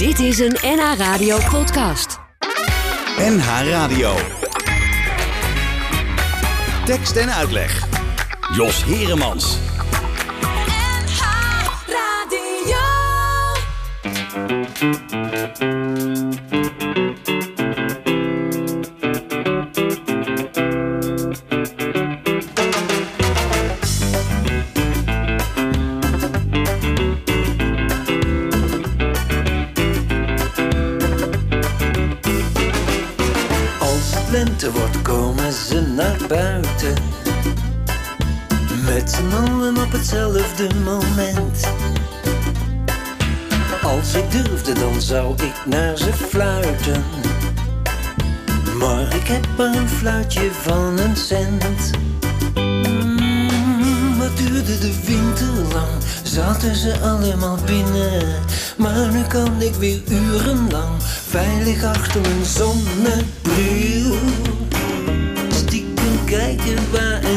Dit is een NH Radio podcast. NH Radio. Tekst en uitleg. Jos Heremans. NH Radio. Naar buiten. Met z'n allen op hetzelfde moment. Als ik durfde, dan zou ik naar ze fluiten. Maar ik heb maar een fluitje van een cent. Mm, Wat duurde de winter lang, zaten ze allemaal binnen. Maar nu kan ik weer urenlang veilig achter mijn zonnebril. Stiekem kijken waar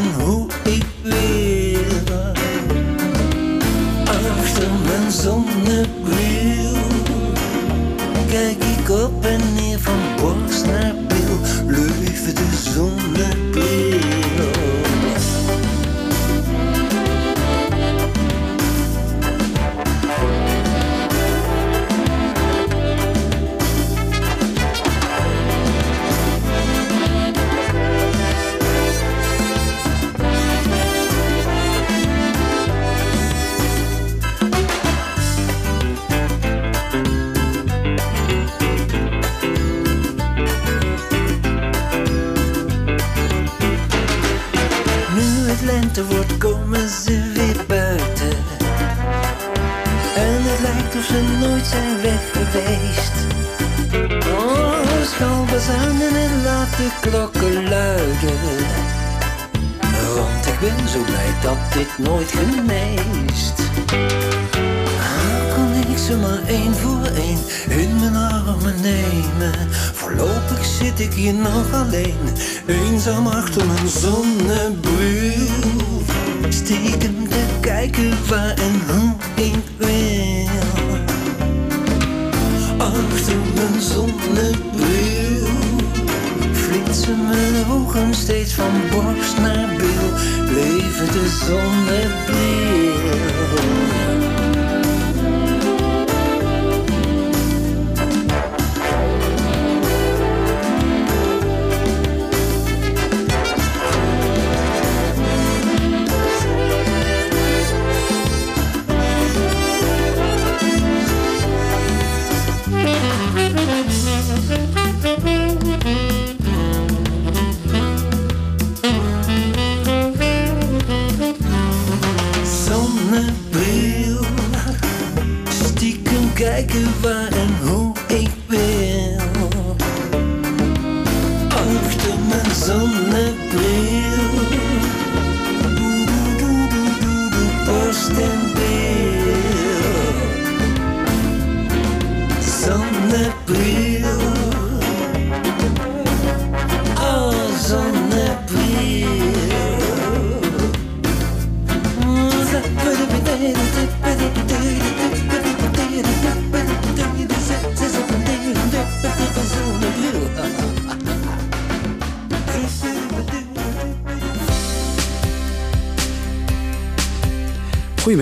lente wordt, komen ze weer buiten. En het lijkt of ze nooit zijn weg geweest. Oh, schalbazuinen en laat de klokken luiden. Want ik ben zo blij dat dit nooit geneest. Kon ik ze maar één voor één in mijn armen nemen. Voorlopig zit ik hier nog alleen, eenzaam achter mijn zonnebril. Stiekem te kijken waar en hoe ik wil. Achter mijn zonnebril flitsen mijn ogen steeds van borst naar bil. Leven de zonnebril.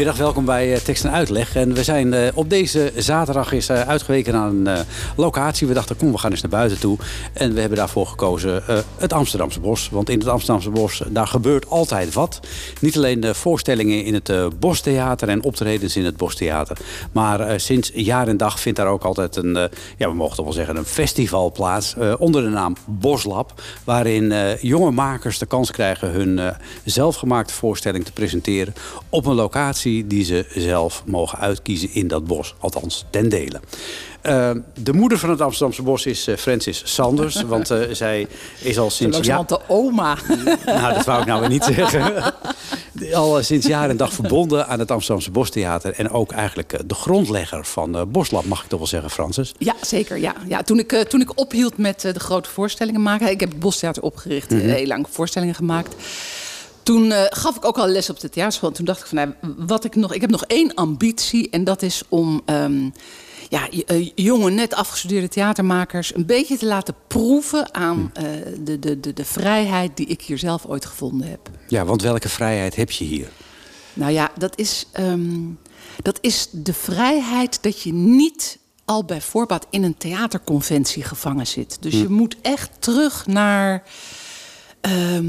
Goedemiddag, welkom bij eh, Tekst en Uitleg. En we zijn eh, op deze zaterdag is eh, uitgeweken naar een locatie. We dachten, kom, we gaan eens naar buiten toe. En we hebben daarvoor gekozen eh, het Amsterdamse Bos. Want in het Amsterdamse Bos, daar gebeurt altijd wat. Niet alleen de voorstellingen in het eh, Bostheater en optredens in het Bostheater. Maar eh, sinds jaar en dag vindt daar ook altijd een, eh, ja, we mogen toch wel zeggen, een festival plaats. eh, onder de naam Boslab. Waarin eh, jonge makers de kans krijgen hun eh, zelfgemaakte voorstelling te presenteren. Op een locatie die ze zelf mogen uitkiezen in dat bos. Althans, ten dele. Eh, de moeder van het Amsterdamse Bos is eh, Francis Sanders. Want eh, zij is al sinds... ja- de oma. nou, dat wou ik nou weer niet zeggen. Al sinds jaar en dag verbonden aan het Amsterdamse Bostheater. En ook eigenlijk de grondlegger van Boslab, mag ik toch wel zeggen, Francis? Ja, zeker. Ja. Ja, toen, ik, toen ik ophield met de grote voorstellingen maken. Ik heb het Bostheater opgericht, Mhm. heel lang voorstellingen gemaakt. Toen eh, gaf ik ook al les op de theaterschool. En toen dacht ik van, nou, wat ik nog... Ik heb nog één ambitie en dat is om... ehm, ja, eh, jonge, net afgestudeerde theatermakers... een beetje te laten proeven aan eh, de, de, de, de vrijheid... die ik hier zelf ooit gevonden heb. Ja, want welke vrijheid heb je hier? Nou ja, dat is, ehm, dat is de vrijheid dat je niet al bij voorbaat in een theaterconventie gevangen zit. Dus je moet echt terug naar. ehm,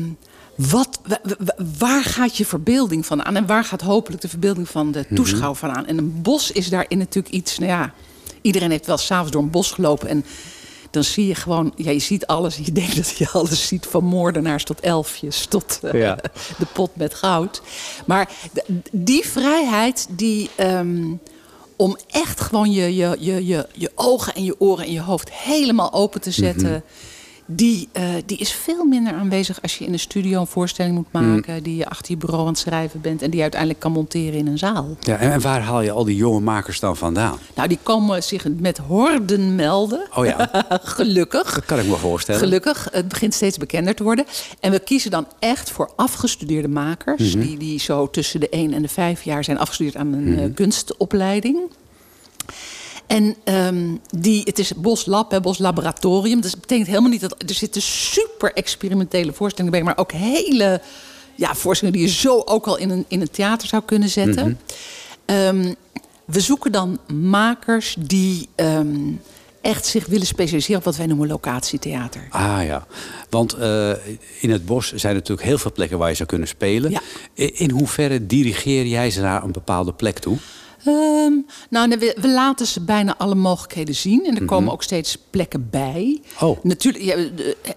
wat, wa- wa- waar gaat je verbeelding van aan? En waar gaat hopelijk de verbeelding van de toeschouwer van aan? En een bos is daarin natuurlijk iets. Nou ja, iedereen heeft wel s'avonds door een bos gelopen. En dan zie je gewoon, ja, je ziet alles. Je denkt dat je alles ziet, van moordenaars tot elfjes, tot eh, Ja. de pot met goud. Maar die vrijheid, die, ehm, om echt gewoon je, je, je, je, je ogen en je oren en je hoofd helemaal open te zetten. Die, eh, die is veel minder aanwezig als je in een studio een voorstelling moet maken. Die je achter je bureau aan het schrijven bent. En die je uiteindelijk kan monteren in een zaal. Ja, en en waar haal je al die jonge makers dan vandaan? Nou, die komen zich met horden melden. Oh ja, Gelukkig. dat kan ik me voorstellen. Gelukkig, het begint steeds bekender te worden. En we kiezen dan echt voor afgestudeerde makers... die, die zo tussen de 1 en de 5 jaar zijn afgestudeerd aan een eh, kunstopleiding. En ehm, die, het is Bos Lab, hè, Bos Laboratorium. Dus dat betekent helemaal niet dat er zitten super experimentele voorstellingen bij, maar ook hele ja, voorstellingen die je zo ook al in een, in een theater zou kunnen zetten. Ehm, we zoeken dan makers die ehm, echt zich willen specialiseren op wat wij noemen locatietheater. Ah ja, want eh, in het bos zijn er natuurlijk heel veel plekken waar je zou kunnen spelen. Ja. In hoeverre dirigeer jij ze naar een bepaalde plek toe? Ehm, nou, we, we laten ze bijna alle mogelijkheden zien. En er komen ook steeds plekken bij. Mhm. Oh. Natuurlijk, ja,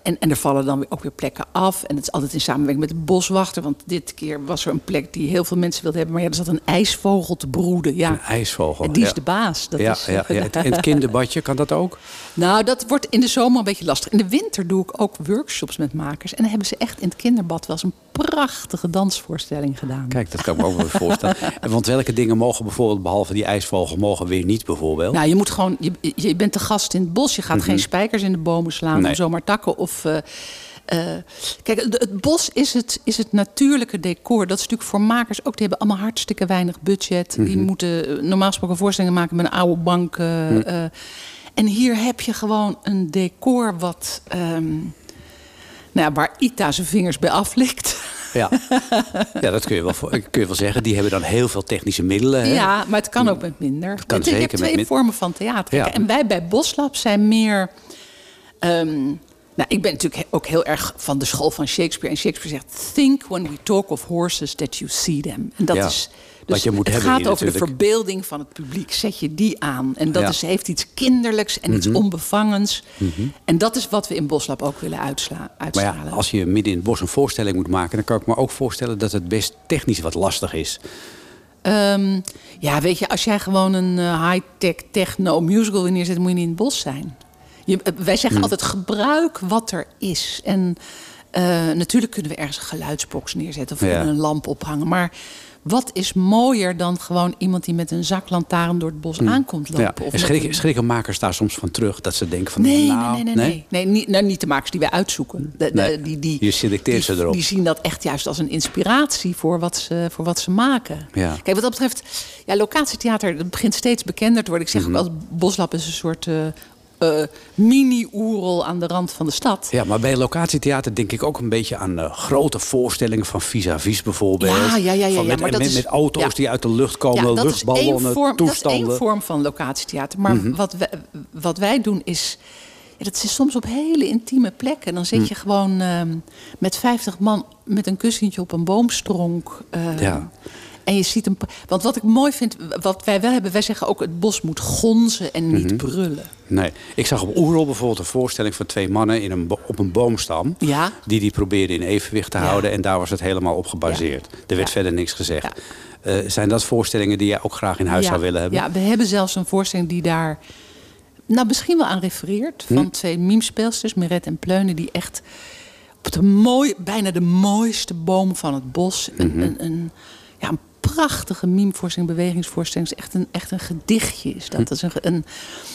en, en er vallen dan ook weer plekken af. En het is altijd in samenwerking met de boswachter. Want dit keer was er een plek die heel veel mensen wilden hebben. Maar ja, er zat een ijsvogel te broeden. Ja. Een ijsvogel. En die is ja. de baas. Dat ja, is, ja, en het kinderbadje, kan dat ook? Nou, dat wordt in de zomer een beetje lastig. In de winter doe ik ook workshops met makers. En dan hebben ze echt in het kinderbad wel eens een prachtige dansvoorstelling gedaan. Kijk, dat kan ik me ook wel voorstellen. En Want welke dingen mogen bijvoorbeeld, behalve die ijsvogel, mogen weer niet bijvoorbeeld? Nou, je moet gewoon. Je, je bent de gast in het bos. Je gaat geen spijkers in de bomen slaan. Mhm. Nee. Of zomaar takken. Of. eh, eh, kijk, het, bos is het, is het natuurlijke decor. Dat is natuurlijk voor makers ook. Die hebben allemaal hartstikke weinig budget. Die Mhm. moeten eh, normaal gesproken voorstellingen maken met een oude bank. Mhm. en hier heb je gewoon een decor wat. ehm, nou ja, waar Ita zijn vingers bij aflikt. Ja. ja, dat kun je, wel, kun je wel zeggen. Die hebben dan heel veel technische middelen. Hè? Ja, maar het kan ook met minder. kan Het- je zeker hebt met twee vormen van theater. Ja. En wij bij Boslab zijn meer... ehm, nou, ik ben natuurlijk ook heel erg van de school van Shakespeare. En Shakespeare zegt... Think when we talk of horses that you see them. En dat Ja, is... je moet het gaat over de verbeelding van het publiek. Zet je die aan. En dat Ja. is, heeft iets kinderlijks en Mhm. iets onbevangens. En dat is wat we in Boslab ook willen uitsla Maar uitstralen. ja, als je midden in het bos een voorstelling moet maken... dan kan ik me ook voorstellen dat het best technisch wat lastig is. Ehm, ja, weet je, als jij gewoon een eh, high-tech techno musical wil neerzetten, moet je niet in het bos zijn. Je, eh, wij zeggen altijd gebruik wat er is. En eh, natuurlijk kunnen we ergens een geluidsbox neerzetten of Ja. een lamp ophangen. Maar wat is mooier dan gewoon iemand die met een zaklantaarn door het bos aankomt lopen? Ja. Of En met schrikken, een- schrikken makers daar soms van terug? Dat ze denken van... Nee, nou, nee, nee, nee, nee. nee niet, nou, niet de makers die wij uitzoeken. De, de- Nee, die, die, je selecteert die, ze erop. Die zien dat echt juist als een inspiratie voor wat ze, voor wat ze maken. Ja. Kijk, wat dat betreft, ja, locatietheater dat begint steeds bekender te worden. Ik zeg Mhm. ook wel, Boslab is een soort eh, eh, mini-oerel aan de rand van de stad. Ja, maar bij locatietheater denk ik ook een beetje aan eh, grote voorstellingen van vis-à-vis bijvoorbeeld. Ja, ja, ja, ja, met, maar dat met, is- met auto's ja. die uit de lucht komen, luchtballonnen, vorm, dat is toestanden. Mhm. één vorm van locatietheater. Maar wat, wij, wat wij doen is... Ja, dat is soms op hele intieme plekken. Dan Mhm. zit je gewoon ehm, met 50 man met een kussentje op een boomstronk. eh, Ja. En je ziet een. Want wat ik mooi vind, wat wij wel hebben, wij zeggen ook: het bos moet gonzen en niet Mhm. brullen. Nee, ik zag op Oerol bijvoorbeeld een voorstelling van twee mannen in een op een boomstam. Ja. Die die probeerden in evenwicht te Ja. houden. En daar was het helemaal op gebaseerd. Er werd verder niks gezegd. Eh, zijn dat voorstellingen die jij ook graag in huis zou willen hebben? Ja, we hebben zelfs een voorstelling die daar nou, misschien wel aan refereert. Hm? Van twee memespeelsters, Meret en Pleune, die echt op de mooi, bijna de mooiste boom van het bos. Mhm. Een, een, een, ja, een prachtige mimevoorstelling, bewegingsvoorstelling. Echt een, echt een gedichtje. Is dat. dat is een, een,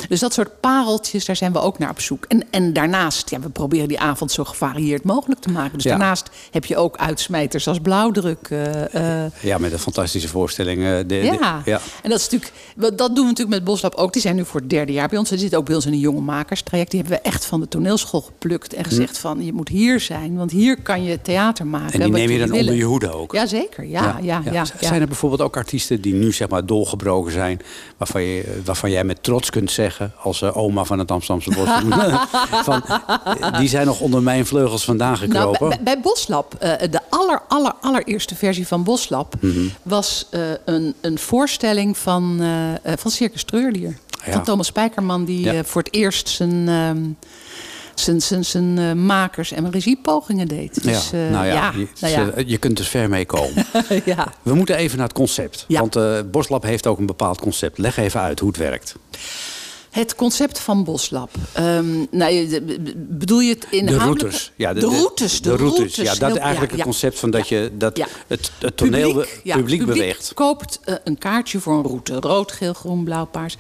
dus dat soort pareltjes, daar zijn we ook naar op zoek. En, en daarnaast, ja, we proberen die avond zo gevarieerd mogelijk te maken. Dus Ja. daarnaast heb je ook uitsmijters als blauwdruk. eh, eh, Ja, met een fantastische voorstelling. eh, de- de- ja. ja. en dat is natuurlijk, dat doen we natuurlijk met Boslab ook. Die zijn nu voor het derde jaar bij ons. Ze zitten ook bij ons in een jonge makerstraject. Die hebben we echt van de toneelschool geplukt en gezegd van je moet hier zijn, want hier kan je theater maken. Hm. En die neem je dan onder je hoede ook. Jazeker, ja, ja, ja. ja, Zijn er bijvoorbeeld ook artiesten die nu zeg maar doorgebroken zijn... waarvan, je, waarvan jij met trots kunt zeggen... als eh, oma van het Amsterdamse Bos... van, eh, die zijn nog onder mijn vleugels vandaan Nou, gekropen. bij, bij Boslab, eh, de aller, aller, allereerste versie van Boslab... Mhm. was eh, een, een voorstelling van, eh, eh, van Circus Treurdier. Ja. Van Thomas Spijkerman, die Ja. eh, voor het eerst zijn... zijn, zijn, zijn eh, makers- en regiepogingen deed. Dus, eh, nou ja, ja, je, nou ja. je kunt dus ver mee komen. ja. We moeten even naar het concept. Want eh Boslab heeft ook een bepaald concept. Leg even uit hoe het werkt. Het concept van Boslab. Ehm, nou, de- bedoel je het De inhoudelijk? routes. Ja, de, routes. De, routes. Ja, dat is eigenlijk ja, het concept van dat, je, dat Ja. het, het toneel publiek, ja, publiek beweegt. koopt een kaartje voor een route. Rood, geel, groen, blauw, paars.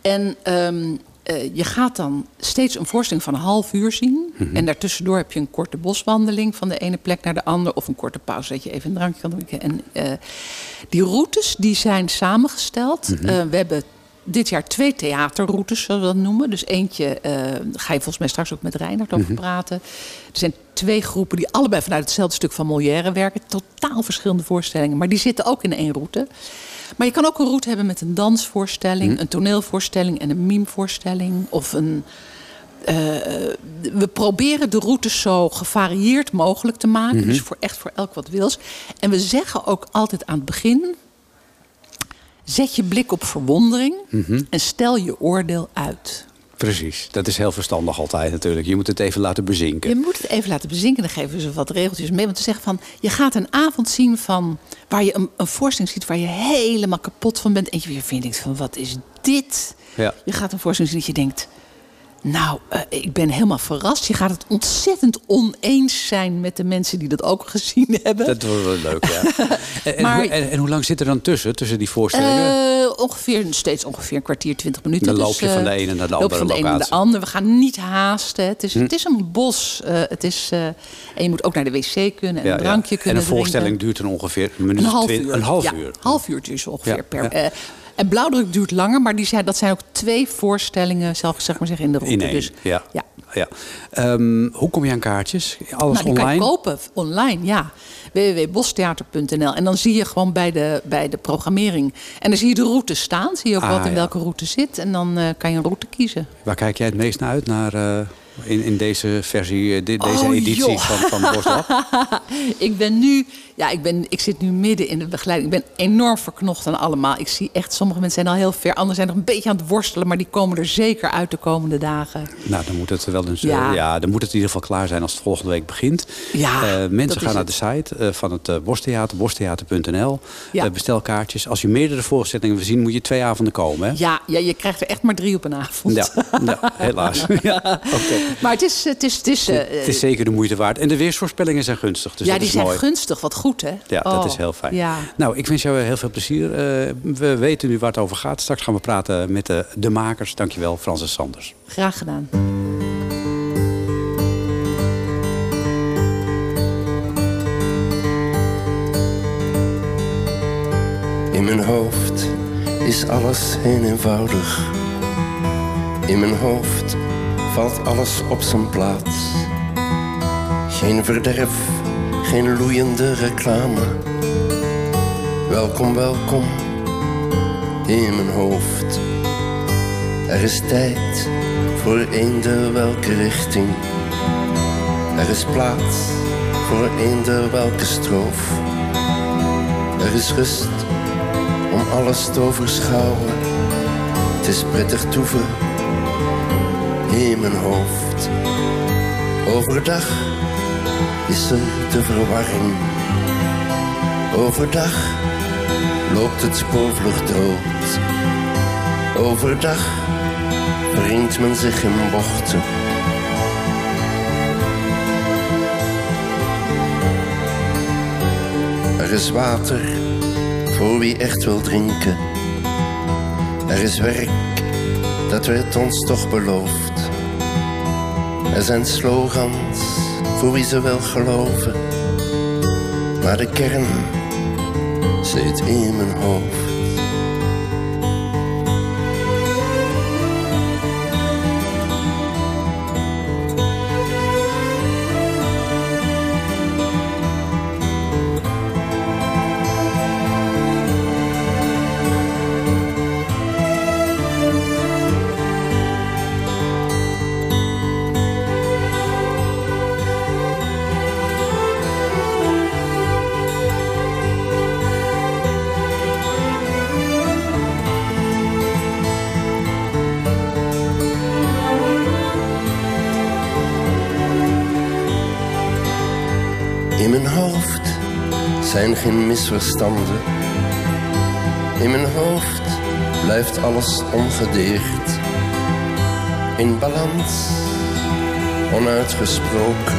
En ehm, eh, je gaat dan steeds een voorstelling van een half uur zien. Mhm. En daartussendoor heb je een korte boswandeling van de ene plek naar de andere. Of een korte pauze dat je even een drankje kan drinken. En eh, die routes die zijn samengesteld. Mhm. Eh, we hebben dit jaar twee theaterroutes, zoals we dat noemen. Dus eentje, daar ga je volgens mij straks ook met Reinhard over Mhm. praten. Er zijn twee groepen die allebei vanuit hetzelfde stuk van Molière werken. Totaal verschillende voorstellingen, maar die zitten ook in één route. Maar je kan ook een route hebben met een dansvoorstelling, Mhm. een toneelvoorstelling en een mimevoorstelling. Of een. eh, we proberen de routes zo gevarieerd mogelijk te maken. Mhm. Dus voor echt voor elk wat wils. En we zeggen ook altijd aan het begin. Zet je blik op verwondering Mhm. en stel je oordeel uit. Precies, dat is heel verstandig altijd natuurlijk. Je moet het even laten bezinken. Je moet het even laten bezinken. Dan geven ze wat regeltjes mee. Want te zeggen van, je gaat een avond zien van... waar je een, een voorstelling ziet waar je helemaal kapot van bent. En je weer vindt van, wat is dit? Ja. Je gaat een voorstelling zien dat je denkt... Nou, eh, ik ben helemaal verrast. Je gaat het ontzettend oneens zijn met de mensen die dat ook gezien hebben. Dat wordt wel leuk, ja. en, en Maar- hoe, en, en hoe lang zit er dan tussen, tussen die voorstellingen? Eh, ongeveer, steeds ongeveer een kwartier, twintig minuten. Dan loop Dus, je van de eh, ene naar de loop andere van de ene naar de locatie. Hm. andere. We gaan niet haasten. Het is, het is een bos. eh, het is, eh, en je moet ook naar de wc kunnen en Ja, een ja. drankje kunnen En een voorstelling drinken. duurt dan ongeveer een minuut Een half uur. Een half ja, uur. half uurtje is ongeveer Ja, per... en blauwdruk duurt langer, maar die zijn, dat zijn ook twee voorstellingen, zelf zeg maar zeggen, in de route. In één, Dus, ja. ja. ja. Ehm, hoe kom je aan kaartjes? Alles Nou, die kan online? je kopen online, ja. www.bostheater.nl. En dan zie je gewoon bij de, bij de programmering. En dan zie je de route staan. Zie je ook Ah, wat in ja. welke route zit. En dan eh, kan je een route kiezen. Waar kijk jij het meest naar uit? Naar, eh, in, in deze versie, eh, di- deze Oh, editie joh. van, van Boslab? Ik ben nu, ja, ik, ben, ik zit nu midden in de begeleiding. Ik ben enorm verknocht aan allemaal. Ik zie echt, sommige mensen zijn al heel ver. Anderen zijn nog een beetje aan het worstelen. Maar die komen er zeker uit de komende dagen. Nou, dan moet het wel eens. Ja. Ja. ja, dan moet het in ieder geval klaar zijn als het volgende week begint. Ja, Eh, mensen gaan naar het. de site eh, van het eh Bostheater, bostheater.nl. Ja. Eh, bestel kaartjes. Als je meerdere voorstellingen wil zien, moet je twee avonden komen. Hè? Ja, ja, je krijgt er echt maar drie op een avond. Ja, helaas. ja. Maar het is, het is, het is, eh, Het is zeker de moeite waard. En de weersvoorspellingen zijn gunstig. Dus ja, die is zijn mooi. gunstig. Wat goed, hè? Ja, dat Oh, is heel fijn. Ja. Nou, ik wens jou heel veel plezier. Eh, we weten nu waar het over gaat. Straks gaan we praten met de, de makers. Dankjewel, Francis Sanders. Graag gedaan. In mijn hoofd is alles heel eenvoudig. In mijn hoofd valt alles op zijn plaats. Geen verderf, geen loeiende reclame. Welkom, welkom in mijn hoofd. Er is tijd voor eender welke richting. Er is plaats voor eender welke stroof. Er is rust om alles te overschouwen. Het is prettig toeven in mijn hoofd. Overdag is er de verwarring. Overdag loopt het spoorvlucht dood. Overdag wringt men zich in bochten. Er is water voor wie echt wil drinken. Er is werk, dat werd ons toch beloofd. Er zijn slogans voor wie ze wel geloven. Maar de kern zit in mijn hoofd. Misverstanden. In mijn hoofd blijft alles ongedeerd. In balans, onuitgesproken.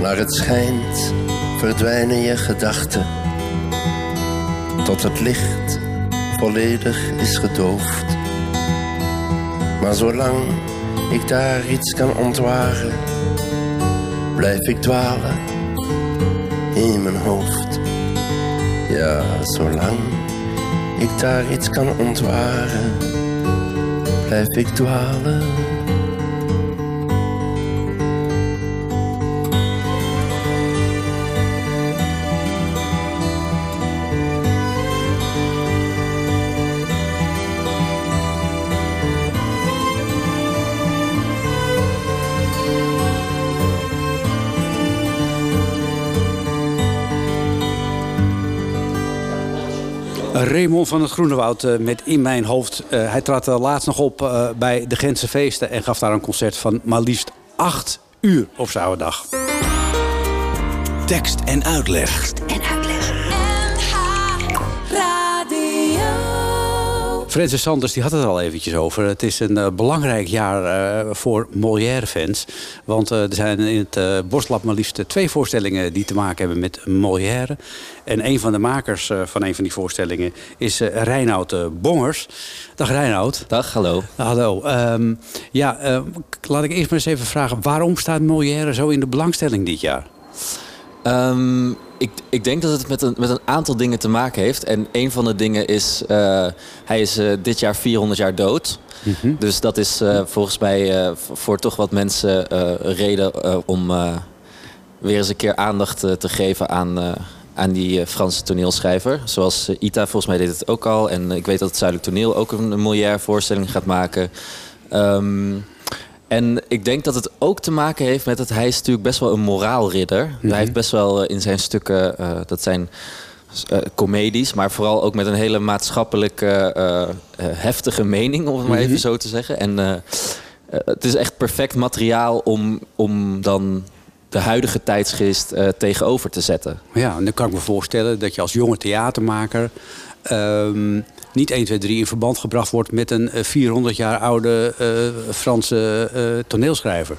Naar het schijnt verdwijnen je gedachten. Tot het licht volledig is gedoofd. Maar zolang ik daar iets kan ontwaren, blijf ik dwalen in mijn hoofd. Ja, zolang ik daar iets kan ontwaren, blijf ik dwalen. Raymond van het Groenewoud eh, met In Mijn Hoofd. Eh, hij trad eh, laatst nog op eh, bij de Gentse Feesten... en gaf daar een concert van maar liefst acht uur op zijn oude dag. Tekst en uitleg. En uitleg. NH Radio. Francis Sanders die had het al eventjes over. Het is een eh, belangrijk jaar eh, voor Molière-fans. Want eh, er zijn in het Boslab maar liefst twee voorstellingen... die te maken hebben met Molière. En een van de makers van een van die voorstellingen... is Reinoud Bongers. Dag Reinoud. Dag, hallo. Hallo. Ehm, ja, laat ik eerst maar eens even vragen... waarom staat Molière zo in de belangstelling dit jaar? Ehm, ik, ik denk dat het met een, met een aantal dingen te maken heeft. En een van de dingen is, eh, hij is eh, dit jaar 400 jaar dood. Dus dat is eh, volgens mij voor toch wat mensen reden om weer eens een keer aandacht te geven aan, aan die Franse toneelschrijver. Zoals Ita volgens mij deed het ook al. En ik weet dat het Zuidelijk Toneel ook een, een voorstelling gaat maken. Ehm, en ik denk dat het ook te maken heeft met dat hij is natuurlijk best wel een moraalridder. Hij heeft best wel eh, in zijn stukken, eh, dat zijn eh, comedies, maar vooral ook met een hele maatschappelijke heftige mening, om het maar even zo te zeggen. En het is echt perfect materiaal om, om dan de huidige tijdsgeest tegenover te zetten. Ja, en dan kan ik me voorstellen dat je als jonge theatermaker... ehm, niet 1, 2, 3 in verband gebracht wordt met een eh, 400 jaar oude eh, Franse eh, toneelschrijver.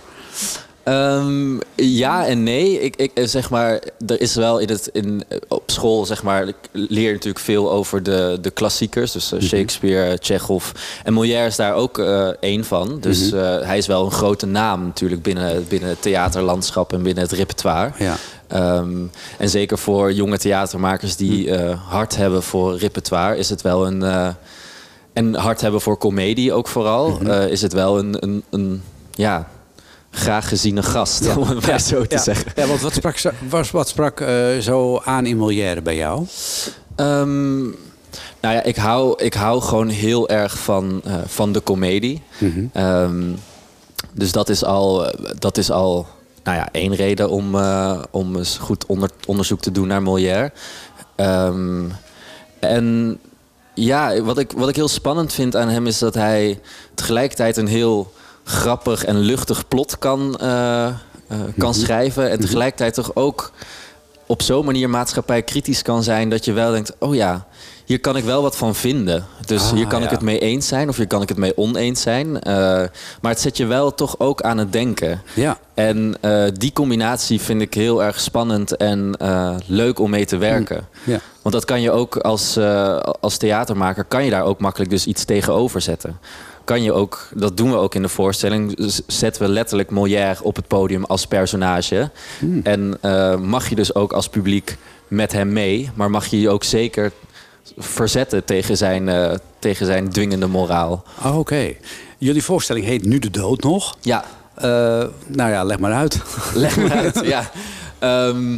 Ehm, ja en nee. Ik, ik, eh, zeg maar, er is wel in het, in, eh, op school, zeg maar, ik leer natuurlijk veel over de, de klassiekers. Dus eh, Shakespeare, Chekhov. En Molière is daar ook eh één van. Dus eh, hij is wel een grote naam natuurlijk binnen, binnen het theaterlandschap en binnen het repertoire. Ja. Ehm, en zeker voor jonge theatermakers die eh, hart hebben voor repertoire, is het wel een. eh, en hart hebben voor comedie ook vooral, eh, is het wel een, een, een ja, graag geziene gast, om het maar zo te ja. zeggen. Ja, want wat sprak, was, wat sprak zo aan in Molière bij jou? Ehm, nou ja, ik hou, ik hou gewoon heel erg van, van de comedie. Ehm, dus dat is al, dat is al nou ja, één reden om, eh, om eens goed onder, onderzoek te doen naar Molière. Ehm, en ja, wat ik, wat ik heel spannend vind aan hem is dat hij tegelijkertijd een heel grappig en luchtig plot kan, eh, eh, kan schrijven. En tegelijkertijd toch ook op zo'n manier maatschappij kritisch kan zijn dat je wel denkt: oh ja, hier kan ik wel wat van vinden. Dus Ah, hier kan ik het mee eens zijn of hier kan ik het mee oneens zijn. Eh, maar het zet je wel toch ook aan het denken. Ja. En eh, die combinatie vind ik heel erg spannend en eh, leuk om mee te werken. Ja. Want dat kan je ook als, als theatermaker, kan je daar ook makkelijk dus iets tegenover zetten. Kan je ook, dat doen we ook in de voorstelling, zetten we letterlijk Molière op het podium als personage. En eh, mag je dus ook als publiek met hem mee, maar mag je je ook zeker verzetten tegen zijn, eh, tegen zijn dwingende moraal. Oh, Oké. Jullie voorstelling heet Nu de Dood nog. Ja, Eh, nou ja, leg maar uit. Leg maar uit. ja. Ehm,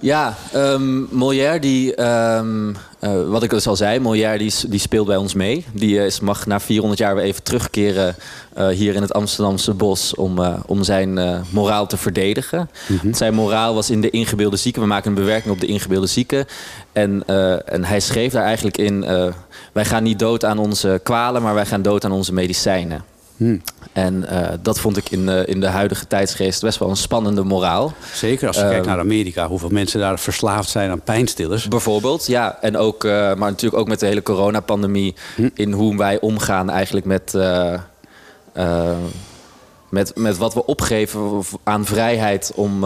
ja, ehm, Molière, die, ehm, eh, wat ik dus al zei, Molière die, die speelt bij ons mee. Die eh, is, mag na 400 jaar weer even terugkeren eh, hier in het Amsterdamse bos om, om zijn moraal te verdedigen. Zijn moraal was in de ingebeelde zieken. We maken een bewerking op de ingebeelde zieken. En, en hij schreef daar eigenlijk in, wij gaan niet dood aan onze kwalen, maar wij gaan dood aan onze medicijnen. En eh, dat vond ik in, de in de huidige tijdsgeest best wel een spannende moraal. Zeker als je kijkt naar Amerika, hoeveel mensen daar verslaafd zijn aan pijnstillers. Bijvoorbeeld, ja. En ook, eh, maar natuurlijk ook met de hele coronapandemie. In hoe wij omgaan eigenlijk met, eh, met, met wat we opgeven aan vrijheid om,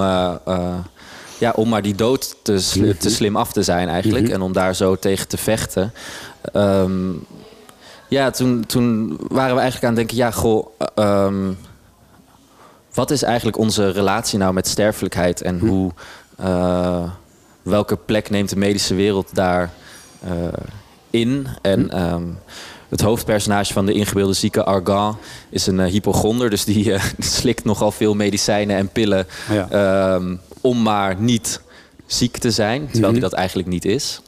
ja, om maar die dood te, te slim af te zijn eigenlijk. En om daar zo tegen te vechten. Ehm, ja, toen, toen waren we eigenlijk aan het denken, ja, goh. eh, ehm, wat is eigenlijk onze relatie nou met sterfelijkheid en hoe, eh, welke plek neemt de medische wereld daar eh, in? En ehm, het hoofdpersonage van de ingebeelde zieke, Argan, is een hypochonder. Dus die slikt nogal veel medicijnen en pillen Ja. ehm, om maar niet ziek te zijn, terwijl hij dat eigenlijk niet is.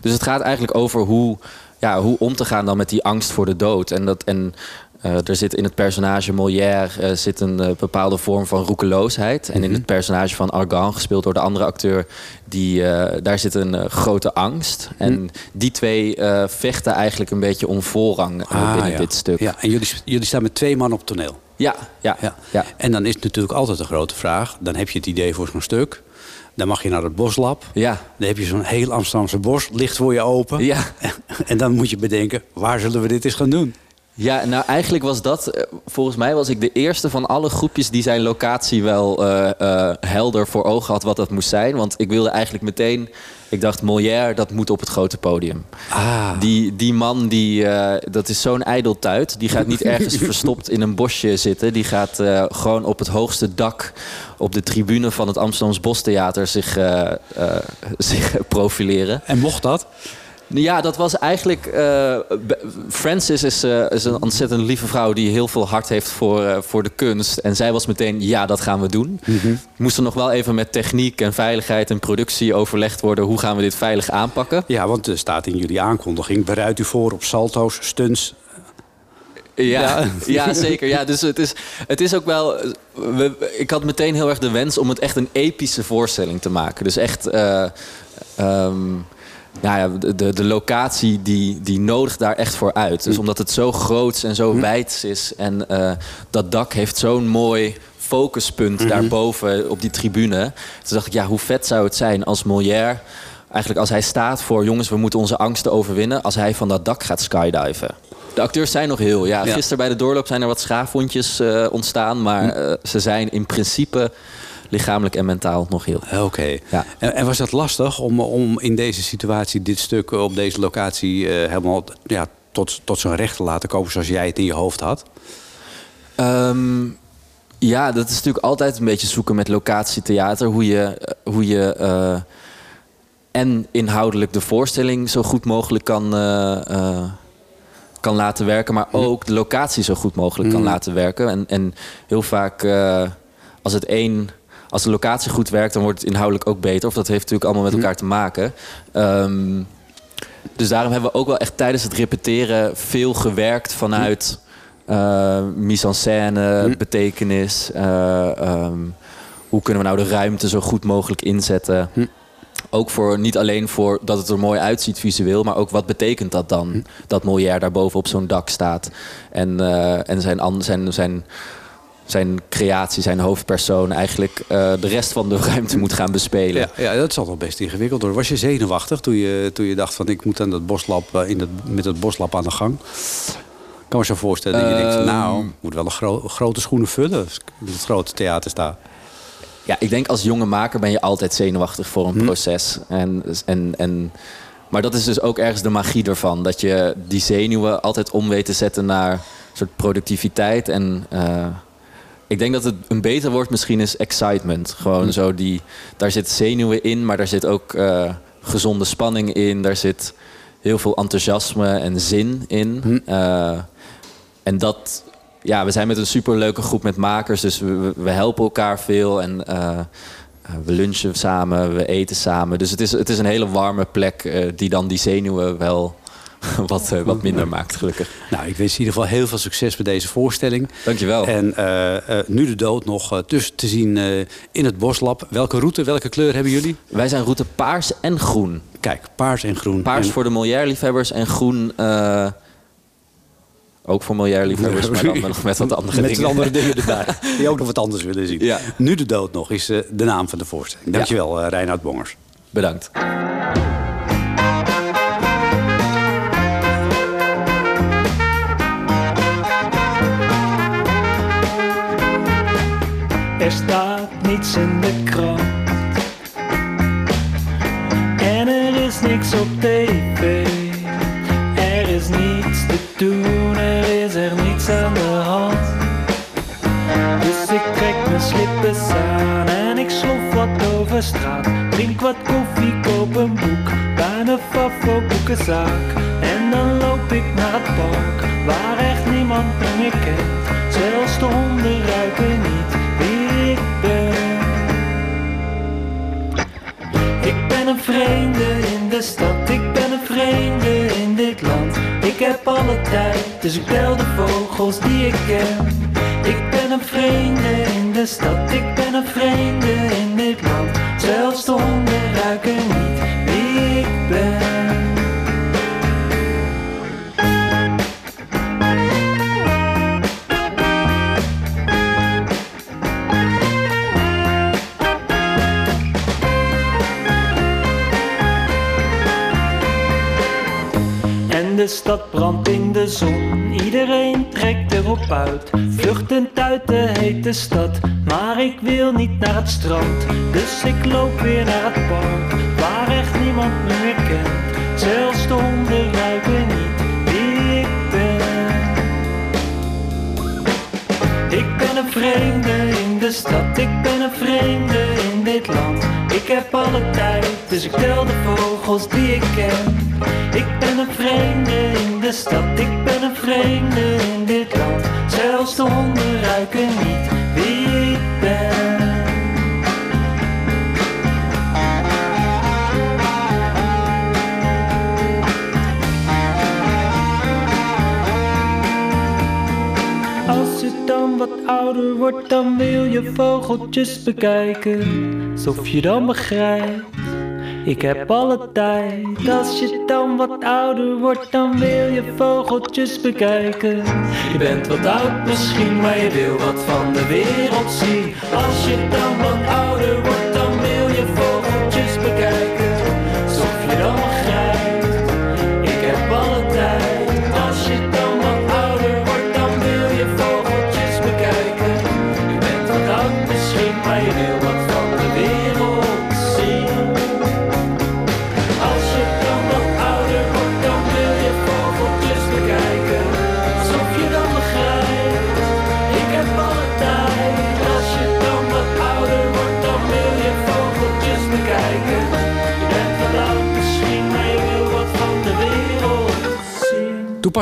Dus het gaat eigenlijk over hoe, ja, hoe om te gaan dan met die angst voor de dood. En, dat, en eh, er zit in het personage Molière eh, zit een eh, bepaalde vorm van roekeloosheid. En in het personage van Argan, gespeeld door de andere acteur, die, daar zit een grote angst. En die twee vechten eigenlijk een beetje om voorrang binnen Ah, ja. dit stuk. Ja, en jullie, jullie staan met twee man op toneel. ja, ja, Ja. ja. En dan is het natuurlijk altijd een grote vraag. Dan heb je het idee voor zo'n stuk. Dan mag je naar het boslab. Ja. Dan heb je zo'n heel Amsterdamse bos, ligt voor je open. Ja. En dan moet je bedenken, waar zullen we dit eens gaan doen? Ja, nou eigenlijk was dat, eh, volgens mij was ik de eerste van alle groepjes die zijn locatie wel eh, eh, helder voor ogen had wat dat moest zijn. Want ik wilde eigenlijk meteen, ik dacht Molière, dat moet op het grote podium. Ah. Die, die man, die, eh, dat is zo'n ijdeltuit. Die gaat niet ergens verstopt in een bosje zitten. Die gaat eh, gewoon op het hoogste dak op de tribune van het Amsterdams Bostheater zich, eh, zich profileren. En mocht dat? Ja, dat was eigenlijk. Be- Francis is, eh, is een ontzettend lieve vrouw die heel veel hart heeft voor, eh, voor de kunst. En zij was meteen, ja, dat gaan we doen. Moest er nog wel even met techniek en veiligheid en productie overlegd worden. Hoe gaan we dit veilig aanpakken? Ja, want er staat in jullie aankondiging... bereid u voor op salto's, stunts. Ja, ja. zeker. Ja, dus het is, het is ook wel. We, ik had meteen heel erg de wens om het echt een epische voorstelling te maken. Dus echt. eh, ehm, nou ja, de, de, de locatie die, die nodigt daar echt voor uit. Dus omdat het zo groot en zo wijd is. En eh, dat dak heeft zo'n mooi focuspunt daarboven op die tribune. Toen dacht ik, ja, hoe vet zou het zijn als Molière... Eigenlijk als hij staat voor jongens, we moeten onze angsten overwinnen... als hij van dat dak gaat skydiven. De acteurs zijn nog heel. Ja, Ja. Gisteren bij de doorloop zijn er wat schaafwondjes eh, ontstaan. Maar eh, ze zijn in principe lichamelijk en mentaal nog heel. Oké. Ja. En, en was dat lastig om, om in deze situatie... dit stuk op deze locatie eh, helemaal ja, tot, tot zijn recht te laten komen... zoals jij het in je hoofd had? Ehm, ja, dat is natuurlijk altijd een beetje zoeken met locatietheater. Hoe je, eh, hoe je eh, en inhoudelijk de voorstelling zo goed mogelijk kan, eh, eh, kan laten werken. Maar ook de locatie zo goed mogelijk kan laten werken. En, en heel vaak eh, als het één... Als de locatie goed werkt, dan wordt het inhoudelijk ook beter. Of dat heeft natuurlijk allemaal met elkaar te maken. Ehm, dus daarom hebben we ook wel echt tijdens het repeteren veel gewerkt vanuit eh mise en scène, betekenis. eh, ehm, hoe kunnen we nou de ruimte zo goed mogelijk inzetten? Ook voor, niet alleen voor dat het er mooi uitziet visueel, maar ook wat betekent dat dan? Dat Molière daarboven op zo'n dak staat. En, eh, en zijn, zijn, zijn zijn creatie, zijn hoofdpersoon... eigenlijk eh, de rest van de ruimte moet gaan bespelen. Ja, ja, dat zal toch best ingewikkeld worden. Was je zenuwachtig toen je, toen je dacht van ik moet aan dat boslab, eh, in dat, met dat boslab aan de gang? Ik kan me zo voorstellen dat je denkt, nou, ik moet wel een gro- grote schoenen vullen. Als het grote theater sta. Ja, ik denk als jonge maker ben je altijd zenuwachtig voor een proces. En, en, en, maar dat is dus ook ergens de magie ervan. Dat je die zenuwen altijd om weet te zetten naar een soort productiviteit. En eh, ik denk dat het een beter woord misschien is excitement. Gewoon zo die, daar zit zenuwen in, maar daar zit ook eh, gezonde spanning in. Daar zit heel veel enthousiasme en zin in. Eh, en dat, ja, we zijn met een superleuke groep met makers, dus we, we- helpen elkaar veel en eh, we lunchen samen, we eten samen. Dus het is, het is een hele warme plek die dan die zenuwen wel wat, eh, wat minder maakt, gelukkig. Nou, ik wens je in ieder geval heel veel succes met deze voorstelling. Dankjewel. En eh, eh, nu de dood nog tussen te zien in het boslab. Welke route, welke kleur hebben jullie? Wij zijn route paars en groen. Kijk, paars en groen. Paars En- voor de Molière-liefhebbers en groen ook voor Molière-liefhebbers, maar dan nog met wat andere met dingen. andere dingen erbij. Die ook nog wat anders willen zien. Ja. Nu de dood nog is de naam van de voorstelling. Dankjewel, eh Reinoud Bongers. Bedankt. Er staat niets in de krant. En er is niks op tv. Er is niets te doen, er is er niets aan de hand. Dus ik trek mijn slippers aan en ik slof wat over straat. Drink wat koffie, koop een boek bij mijn fafo boekenzaak. En dan loop ik naar het park waar echt niemand me meer kent. Zelfs de honden ruiken niet vreemde in de stad, ik ben een vreemde in dit land. Ik heb alle tijd, dus ik bel de vogels die ik ken. Ik ben een vreemde in de stad, ik ben een vreemde in dit land. Zelfs de honden ruiken niet De stad brandt in de zon, iedereen trekt erop uit. Vluchtend uit de hete stad, maar ik wil niet naar het strand. Dus ik loop weer naar het park, waar echt niemand me meer kent. Zelfs de honden ruiken niet wie ik ben. Ik ben een vreemde in de stad, ik ben een vreemde in dit land. Ik heb alle tijd, dus ik tel de vogels die ik ken. Ik ben een vreemde in de stad, ik ben een vreemde in dit land. Zelfs de honden ruiken niet wie ik ben. Als je dan wat ouder wordt, dan wil je vogeltjes bekijken. Alsof je dan begrijpt, ik heb alle tijd. Als je dan wat ouder wordt, dan wil je vogeltjes bekijken. Je bent wat oud misschien, maar je wil wat van de wereld zien. Als je dan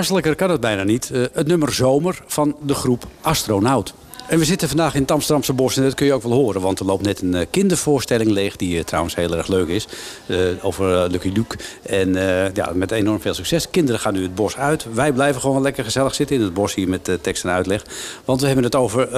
Toepasselijker kan het bijna niet. Eh, het nummer Zomer van de groep Astronaut. En we zitten vandaag in het Amsterdamse bos en dat kun je ook wel horen. Want er loopt net een eh, kindervoorstelling leeg, die eh, trouwens heel erg leuk is. eh, over Lucky Luke. En eh, ja, met enorm veel succes. Kinderen gaan nu het bos uit. Wij blijven gewoon lekker gezellig zitten in het bos hier met tekst en uitleg. Want we hebben het over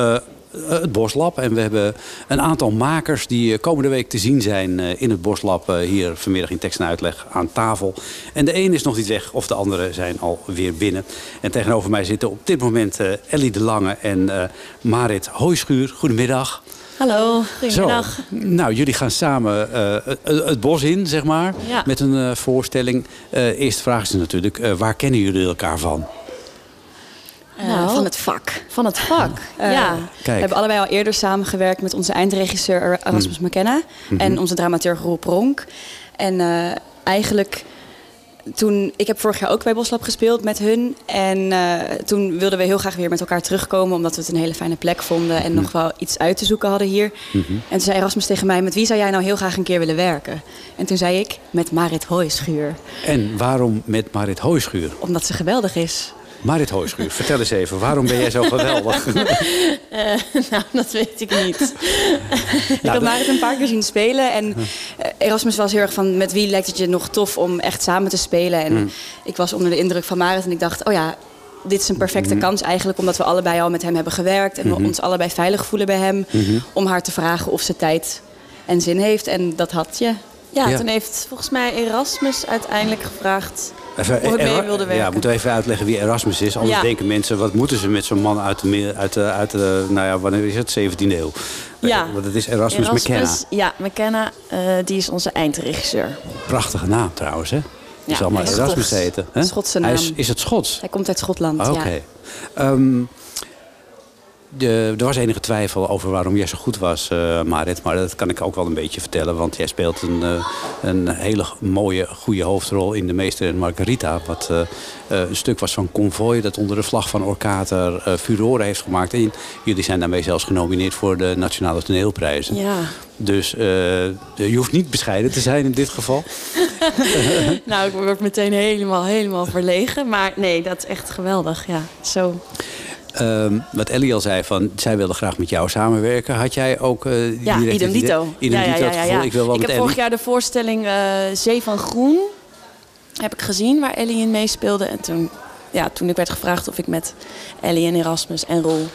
het Boslab. En we hebben een aantal makers die eh, komende week te zien zijn eh, in het Boslab. eh, hier vanmiddag in tekst en uitleg aan tafel. En de een is nog niet weg of de andere zijn alweer binnen. En tegenover mij zitten op dit moment eh, Ellie de Lange en eh, Marit Hooischuur. Goedemiddag. Hallo, goedemiddag. Zo, nou, jullie gaan samen eh, het, het bos in, zeg maar, Ja. met een eh, voorstelling. Eh eerste vraag is natuurlijk, eh, waar kennen jullie elkaar van? Eh, Nou, van het vak. Van het vak, Eh, ja. We hebben allebei al eerder samengewerkt met onze eindregisseur Erasmus McKenna en onze dramaturg Roel Pronk. En eh, eigenlijk toen, ik heb vorig jaar ook bij Boslab gespeeld met hun. En eh, toen wilden we heel graag weer met elkaar terugkomen, omdat we het een hele fijne plek vonden en nog wel iets uit te zoeken hadden hier. En toen zei Erasmus tegen mij: Met wie zou jij nou heel graag een keer willen werken? En toen zei ik: Met Marit Hooischuur, En waarom met Marit Hooischuur? omdat ze geweldig is. Marit Hooischuur, vertel eens even, waarom ben jij zo geweldig? Eh, nou, dat weet ik niet. ik had Marit een paar keer zien spelen. En eh, Erasmus was heel erg van... met wie lijkt het je nog tof om echt samen te spelen? En ik was onder de indruk van Marit. En ik dacht, oh ja, dit is een perfecte kans eigenlijk... omdat we allebei al met hem hebben gewerkt... en we ons allebei veilig voelen bij hem... om haar te vragen of ze tijd en zin heeft. En dat had je. Ja, Ja. toen heeft volgens mij Erasmus uiteindelijk gevraagd Even, ik wilde werken. Ja, moeten we even uitleggen wie Erasmus is. Anders Ja. denken mensen, wat moeten ze met zo'n man uit de, uit de, uit de nou ja, wanneer is het? 17e eeuw. Ja. Eh, Want het is Erasmus, McKenna. Ja, McKenna, eh, die is onze eindregisseur. Prachtige naam trouwens, hè? Ja, zal maar hij is Erasmus Schots. heten. Hè? Schotse Hij is, naam. is het Schots? Hij komt uit Schotland, Oké. ja. Ehm, de, er was enige twijfel over waarom jij zo goed was, eh, Marit. Maar dat kan ik ook wel een beetje vertellen. Want jij speelt een, een hele mooie, goede hoofdrol in De Meester en Margarita. Wat eh, eh, een stuk was van Convoy dat onder de vlag van Orkater eh furoren heeft gemaakt. En jullie zijn daarmee zelfs genomineerd voor de Nationale Toneelprijzen. Ja. Dus eh, je hoeft niet bescheiden te zijn in dit geval. nou, ik word meteen helemaal, helemaal verlegen. Maar nee, dat is echt geweldig. Ja, zo. Ehm, wat Ellie al zei, van, zij wilde graag met jou samenwerken. Had jij ook eh Ja, idem dito. Idem ja, ja, dito ja, ik wil wel ik met heb vorig jaar de voorstelling eh, Zee van Groen heb ik gezien, waar Ellie in meespeelde. En toen, ja, toen ik werd gevraagd of ik met Ellie en Erasmus en Rol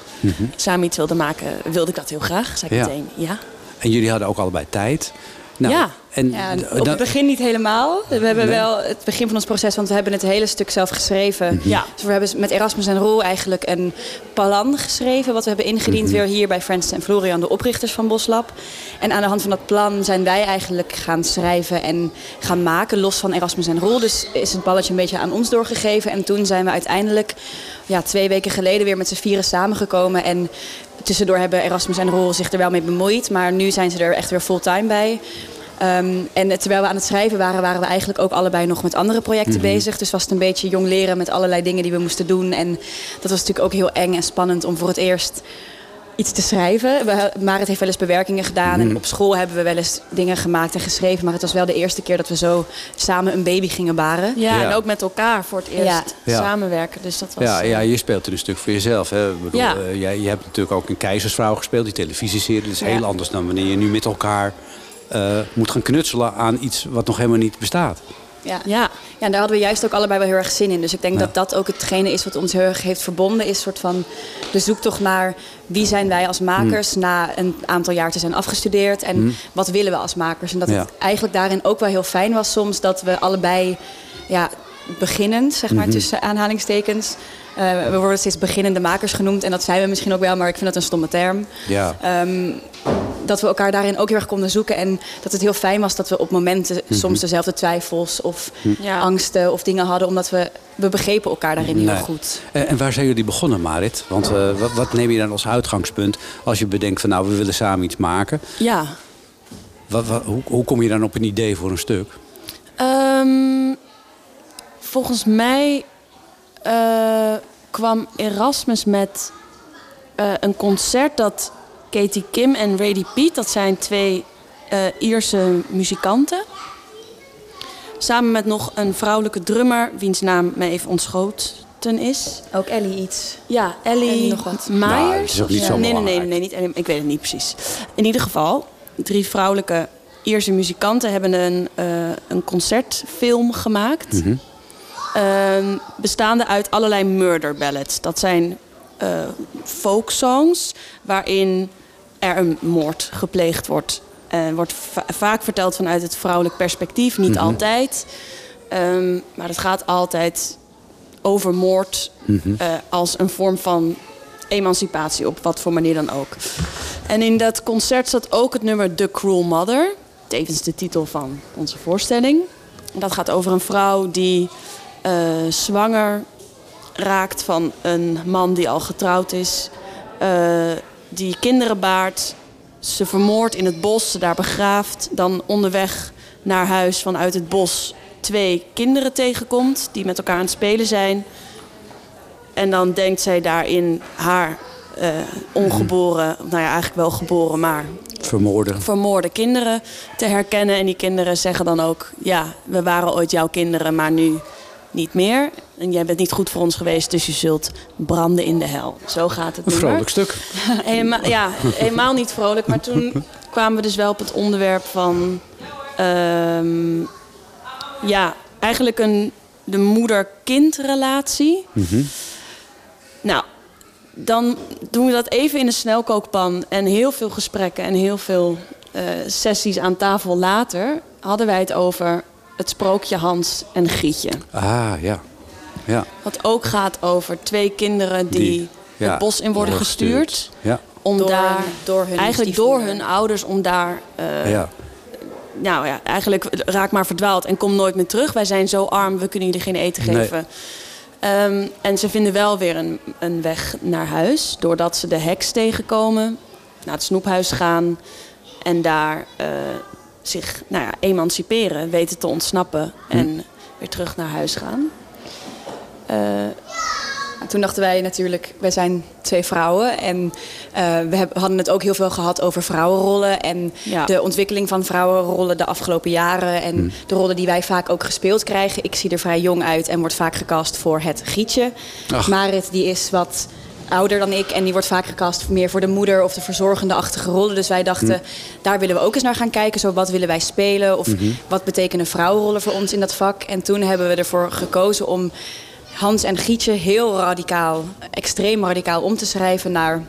samen iets wilde maken, wilde ik dat heel graag. Zei ik Mhm. Meteen, ja. En jullie hadden ook allebei tijd. Nou, Ja. En Ja, d- en op het begin niet helemaal. We hebben Nee. wel het begin van ons proces, want we hebben het hele stuk zelf geschreven. Mhm. Ja. Dus we hebben met Erasmus en Roel eigenlijk een plan geschreven, wat we hebben ingediend Mhm. weer hier bij Francis en Florian, de oprichters van Boslab. En aan de hand van dat plan zijn wij eigenlijk gaan schrijven en gaan maken, los van Erasmus en Roel. Dus is het balletje een beetje aan ons doorgegeven. En toen zijn we uiteindelijk ja, twee weken geleden weer met z'n vieren samengekomen. En tussendoor hebben Erasmus en Roel zich er wel mee bemoeid, maar nu zijn ze er echt weer fulltime bij. Ehm, en terwijl we aan het schrijven waren, waren we eigenlijk ook allebei nog met andere projecten bezig. Dus was het een beetje jong leren met allerlei dingen die we moesten doen. En dat was natuurlijk ook heel eng en spannend om voor het eerst iets te schrijven. We, Marit heeft wel eens bewerkingen gedaan. En op school hebben we wel eens dingen gemaakt en geschreven. Maar het was wel de eerste keer dat we zo samen een baby gingen baren. Ja, Ja. en ook met elkaar voor het eerst Ja. Samenwerken. Dus dat was... ja, eh, ja, je speelt er een stuk voor jezelf. Hè? Ik bedoel, Ja. eh, jij, je hebt natuurlijk ook een keizersvrouw gespeeld, die televisieserie. Dat is Ja. heel anders dan wanneer je nu met elkaar eh, moet gaan knutselen aan iets wat nog helemaal niet bestaat. Ja. Ja, Ja, en daar hadden we juist ook allebei wel heel erg zin in. Dus ik denk Ja. dat dat ook hetgene is wat ons heel erg heeft verbonden. Is soort van de zoektocht naar wie zijn wij als makers Hmm. na een aantal jaar te zijn afgestudeerd. En wat willen we als makers. En dat Ja. het eigenlijk daarin ook wel heel fijn was soms dat we allebei ja, beginnend, zeg Mhm. maar tussen aanhalingstekens. eh, we worden steeds beginnende makers genoemd. En dat zijn we misschien ook wel, maar ik vind dat een stomme term. Ja. Ehm, dat we elkaar daarin ook heel erg konden zoeken. En dat het heel fijn was dat we op momenten Mhm. soms dezelfde twijfels of Ja. angsten of dingen hadden. Omdat we, we begrepen elkaar daarin heel goed. En, en waar zijn jullie begonnen, Marit? Want eh, wat, wat neem je dan als uitgangspunt als je bedenkt van nou, we willen samen iets maken? ja. Wat, wat- hoe, hoe kom je dan op een idee voor een stuk? Ehm, volgens mij eh, kwam Erasmus met eh, een concert dat Katie Kim en Rady Piet, dat zijn twee eh, Ierse muzikanten, samen met nog een vrouwelijke drummer, wiens naam me even ontschoten is. Ook Ellie iets. Ja, Ellie, Ellie nog wat. Nou, het Myers. is ook niet of- zo nee, nee, nee, nee, niet Ellie, ik weet het niet precies. In ieder geval, drie vrouwelijke Ierse muzikanten hebben een, eh, een concertfilm gemaakt. Mhm. Ehm, bestaande uit allerlei murder ballads. Dat zijn eh folksongs waarin er een moord gepleegd wordt. En wordt va- vaak verteld vanuit het vrouwelijk perspectief, niet Mhm. altijd. Ehm, maar het gaat altijd over moord Mhm. eh, als een vorm van emancipatie, op wat voor manier dan ook. En in dat concert zat ook het nummer The Cruel Mother, tevens de titel van onze voorstelling. En dat gaat over een vrouw die eh, zwanger raakt van een man die al getrouwd is, eh, die kinderen baart, ze vermoordt in het bos, ze daar begraaft, dan onderweg naar huis vanuit het bos twee kinderen tegenkomt die met elkaar aan het spelen zijn. En dan denkt zij daarin haar eh, ongeboren, nou ja, eigenlijk wel geboren, maar Vermoorden. vermoorde kinderen te herkennen. En die kinderen zeggen dan ook: Ja, we waren ooit jouw kinderen, maar nu niet meer. En jij bent niet goed voor ons geweest, dus je zult branden in de hel. Zo gaat het Een vrolijk stuk. Ja, helemaal niet vrolijk. Maar toen kwamen we dus wel op het onderwerp van... ehm, ja, eigenlijk een, de moeder-kindrelatie. Nou, dan doen we dat even in een snelkookpan. En heel veel gesprekken en heel veel eh, sessies aan tafel later... hadden wij het over het sprookje Hans en Grietje. Ah, ja. Ja. Wat ook gaat over twee kinderen die, Die, ja, het bos in worden gestuurd. Ja. Om Door daar, door hun eigenlijk door hun ouders, om daar, eh, ja. nou ja, eigenlijk raak maar verdwaald en kom nooit meer terug. Wij zijn zo arm, we kunnen jullie geen eten Nee. geven. Ehm, en ze vinden wel weer een, een weg naar huis, doordat ze de heks tegenkomen, naar het snoephuis gaan en daar eh, zich nou ja, emanciperen, weten te ontsnappen en weer terug naar huis gaan. Eh, toen dachten wij natuurlijk, wij zijn twee vrouwen. En eh, we heb- hadden het ook heel veel gehad over vrouwenrollen. En Ja. de ontwikkeling van vrouwenrollen de afgelopen jaren. En de rollen die wij vaak ook gespeeld krijgen. Ik zie er vrij jong uit en word vaak gecast voor het Gietje. Ach. Marit die is wat ouder dan ik. En die wordt vaak gecast meer voor de moeder of de verzorgende-achtige rollen. Dus wij dachten, daar willen we ook eens naar gaan kijken. Zo, wat willen wij spelen? Of wat betekenen vrouwenrollen voor ons in dat vak? En toen hebben we ervoor gekozen om Hans en Gietje heel radicaal, extreem radicaal om te schrijven naar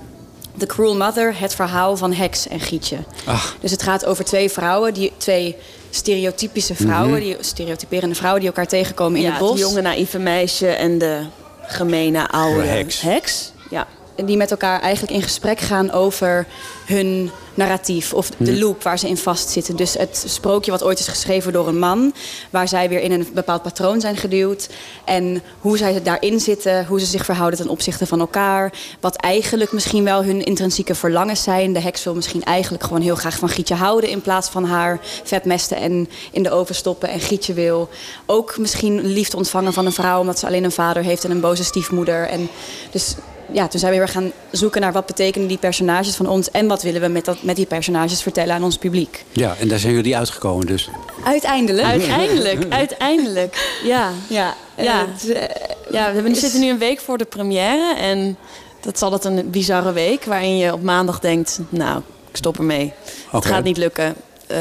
The Cruel Mother, het verhaal van Heks en Gietje. Ach. Dus het gaat over twee vrouwen, die, twee stereotypische vrouwen, die stereotyperende vrouwen die elkaar tegenkomen in ja, het bos. jonge naïeve meisje en de gemene oude heks. heks. Ja. En die met elkaar eigenlijk in gesprek gaan over hun narratief of de loop waar ze in vastzitten. Dus het sprookje wat ooit is geschreven door een man, waar zij weer in een bepaald patroon zijn geduwd. En hoe zij daarin zitten, hoe ze zich verhouden ten opzichte van elkaar. Wat eigenlijk misschien wel hun intrinsieke verlangens zijn. De heks wil misschien eigenlijk gewoon heel graag van Gietje houden in plaats van haar vetmesten en in de oven stoppen. En Gietje wil ook misschien liefde ontvangen van een vrouw omdat ze alleen een vader heeft en een boze stiefmoeder. En dus ja, toen zijn we weer gaan zoeken naar wat betekenen die personages van ons en wat willen we met, dat, met die personages vertellen aan ons publiek. ja, en daar zijn jullie uitgekomen dus. Uiteindelijk. Uiteindelijk, uiteindelijk. Ja, Ja, Ja. ja. eh, ja we Is- zitten nu een week voor de première. En dat is altijd een bizarre week waarin je op maandag denkt... nou, ik stop ermee. Het gaat niet lukken. Eh,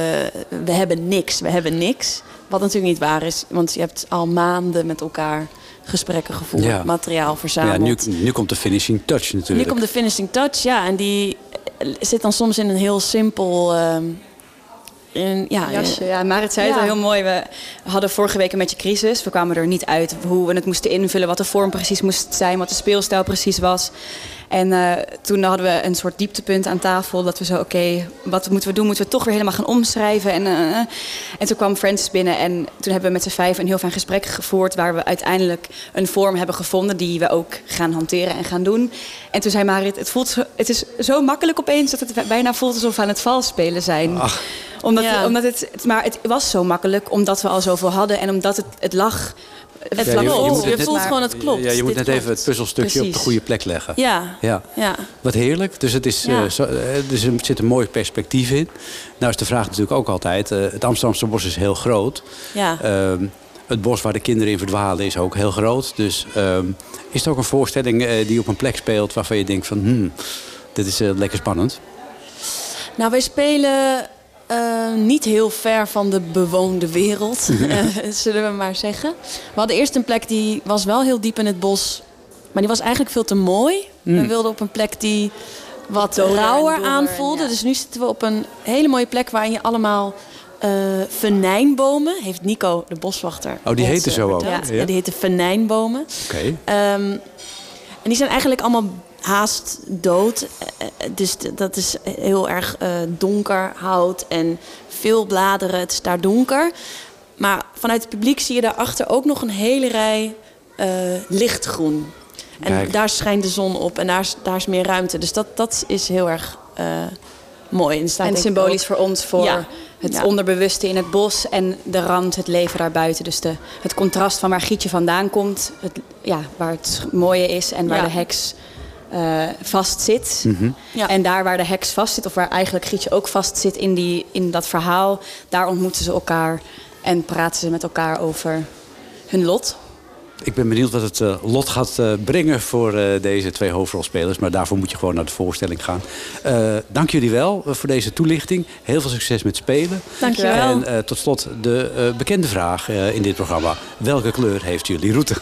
we hebben niks, we hebben niks. Wat natuurlijk niet waar is, want je hebt al maanden met elkaar gesprekken gevoerd, Ja. materiaal Ja, verzameld. nu, nu komt de finishing touch Nu natuurlijk. komt de finishing touch, ja. En die eh, zit dan soms in een heel simpel... ehm, in, ja, jasje. Ja, Marit zei het Ja. al heel mooi. We hadden vorige week een beetje crisis. We kwamen er niet uit hoe we het moesten invullen, wat de vorm precies moest zijn, wat de speelstijl precies was. En eh, toen hadden we een soort dieptepunt aan tafel. Dat we zo, oké, wat moeten we doen? Moeten we toch weer helemaal gaan omschrijven? En, eh, eh. en toen kwam Francis binnen en toen hebben we met z'n vijf een heel fijn gesprek gevoerd... waar we uiteindelijk een vorm hebben gevonden die we ook gaan hanteren en gaan doen. En toen zei Marit, het, voelt zo, het is zo makkelijk opeens dat het bijna voelt alsof we aan het vals spelen zijn. Omdat, Ja. omdat het, het- maar het was zo makkelijk omdat we al zoveel hadden en omdat het, het lag. Het Ja, je- je klopt. moet Je, het net- voelt gewoon het klopt. Ja, je moet Dit net even het puzzelstukje op de goede plek leggen. Ja, Ja. ja. Wat heerlijk. Dus, het is, Ja. eh, zo, eh, dus er zit een mooi perspectief in. Nou is de vraag natuurlijk ook altijd... eh, het Amsterdamse bos is heel groot. ja. Ehm, het bos waar de kinderen in verdwalen is ook heel groot. Dus ehm, is het ook een voorstelling die op een plek speelt... waarvan je denkt van... Hmm, dit is lekker spannend. Nou, wij spelen eh, niet heel ver van de bewoonde wereld, eh, zullen we maar zeggen. We hadden eerst een plek die was wel heel diep in het bos. maar die was eigenlijk veel te mooi. We wilden op een plek die wat rauwer aanvoelde. ja. Dus nu zitten we op een hele mooie plek waarin je allemaal eh venijnbomen... heeft Nico, de boswachter, Oh, die eh, zo ook? Ja. Ja, die heten venijnbomen. Oké. Ehm, en die zijn eigenlijk allemaal haast dood. Eh, eh, Dus dat is heel erg eh, donker hout en veel bladeren. Het is daar donker. Maar vanuit het publiek zie je daarachter ook nog een hele rij eh, lichtgroen. En Kijk. daar schijnt de zon op en daar is, daar is meer ruimte. Dus dat, dat is heel erg eh, mooi. En, staat En symbolisch ook- voor ons, voor Ja. het Ja. onderbewuste in het bos en de rand, het leven daarbuiten. Dus de, het contrast van waar Gietje vandaan komt, het, ja, waar het mooie is en waar Ja. de heks eh vast zit. Ja. En daar waar de heks vast zit, of waar eigenlijk Gietje ook vast zit in, die, in dat verhaal, daar ontmoeten ze elkaar en praten ze met elkaar over hun lot. Ik ben benieuwd wat het eh, lot gaat eh, brengen voor eh, deze twee hoofdrolspelers. Maar daarvoor moet je gewoon naar de voorstelling gaan. Eh, dank jullie wel voor deze toelichting. Heel veel succes met spelen. Dankjewel. En eh, tot slot de eh, bekende vraag eh, in dit programma. Welke kleur heeft jullie route?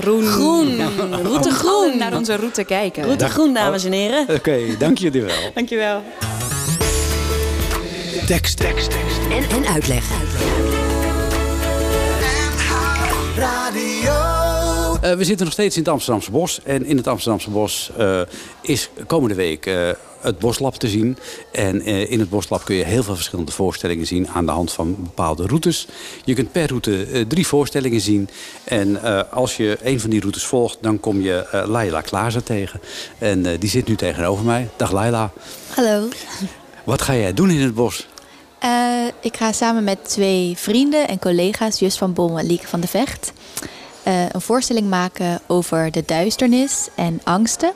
Groen. Groen. Route groen. Naar onze route kijken. Route groen, dames en heren. Oké, dank jullie wel. Dankjewel. Tekst, tekst, tekst. En, en uitleg. Eh, we zitten nog steeds in het Amsterdamse bos. En in het Amsterdamse bos eh, is komende week eh, het Boslab te zien. En eh, in het Boslab kun je heel veel verschillende voorstellingen zien aan de hand van bepaalde routes. Je kunt per route eh, drie voorstellingen zien. En eh, als je een van die routes volgt, dan kom je Laila Klaaser tegen. En die zit nu tegenover mij. Dag Laila. Hallo. Wat ga jij doen in het bos? Ik ga samen met twee vrienden en collega's, Just van Bommel en Lieke van de Vecht, een voorstelling maken over de duisternis en angsten.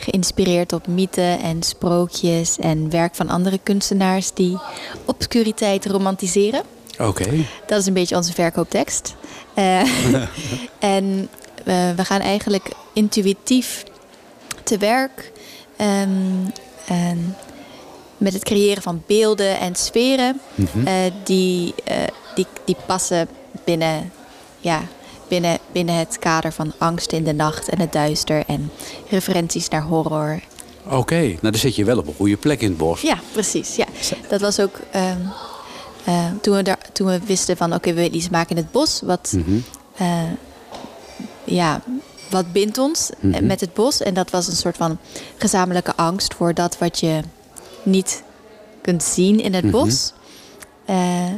Geïnspireerd op mythen en sprookjes en werk van andere kunstenaars die obscuriteit romantiseren. Oké. Dat is een beetje onze verkooptekst. Eh, en eh, we gaan eigenlijk intuïtief te werk. ehm, met het creëren van beelden en sferen die, eh, die, die passen binnen, ja, binnen, binnen het kader van angst in de nacht en het duister en referenties naar horror. Oké, nou dan zit je wel op een goede plek in het bos. Ja, precies. Ja. Dat was ook ehm, eh, toen, we daar, toen we wisten van oké, we willen iets maken in het bos. Wat, eh, ja, wat bindt ons eh, met het bos? En dat was een soort van gezamenlijke angst voor dat wat je niet kunt zien in het bos. Eh,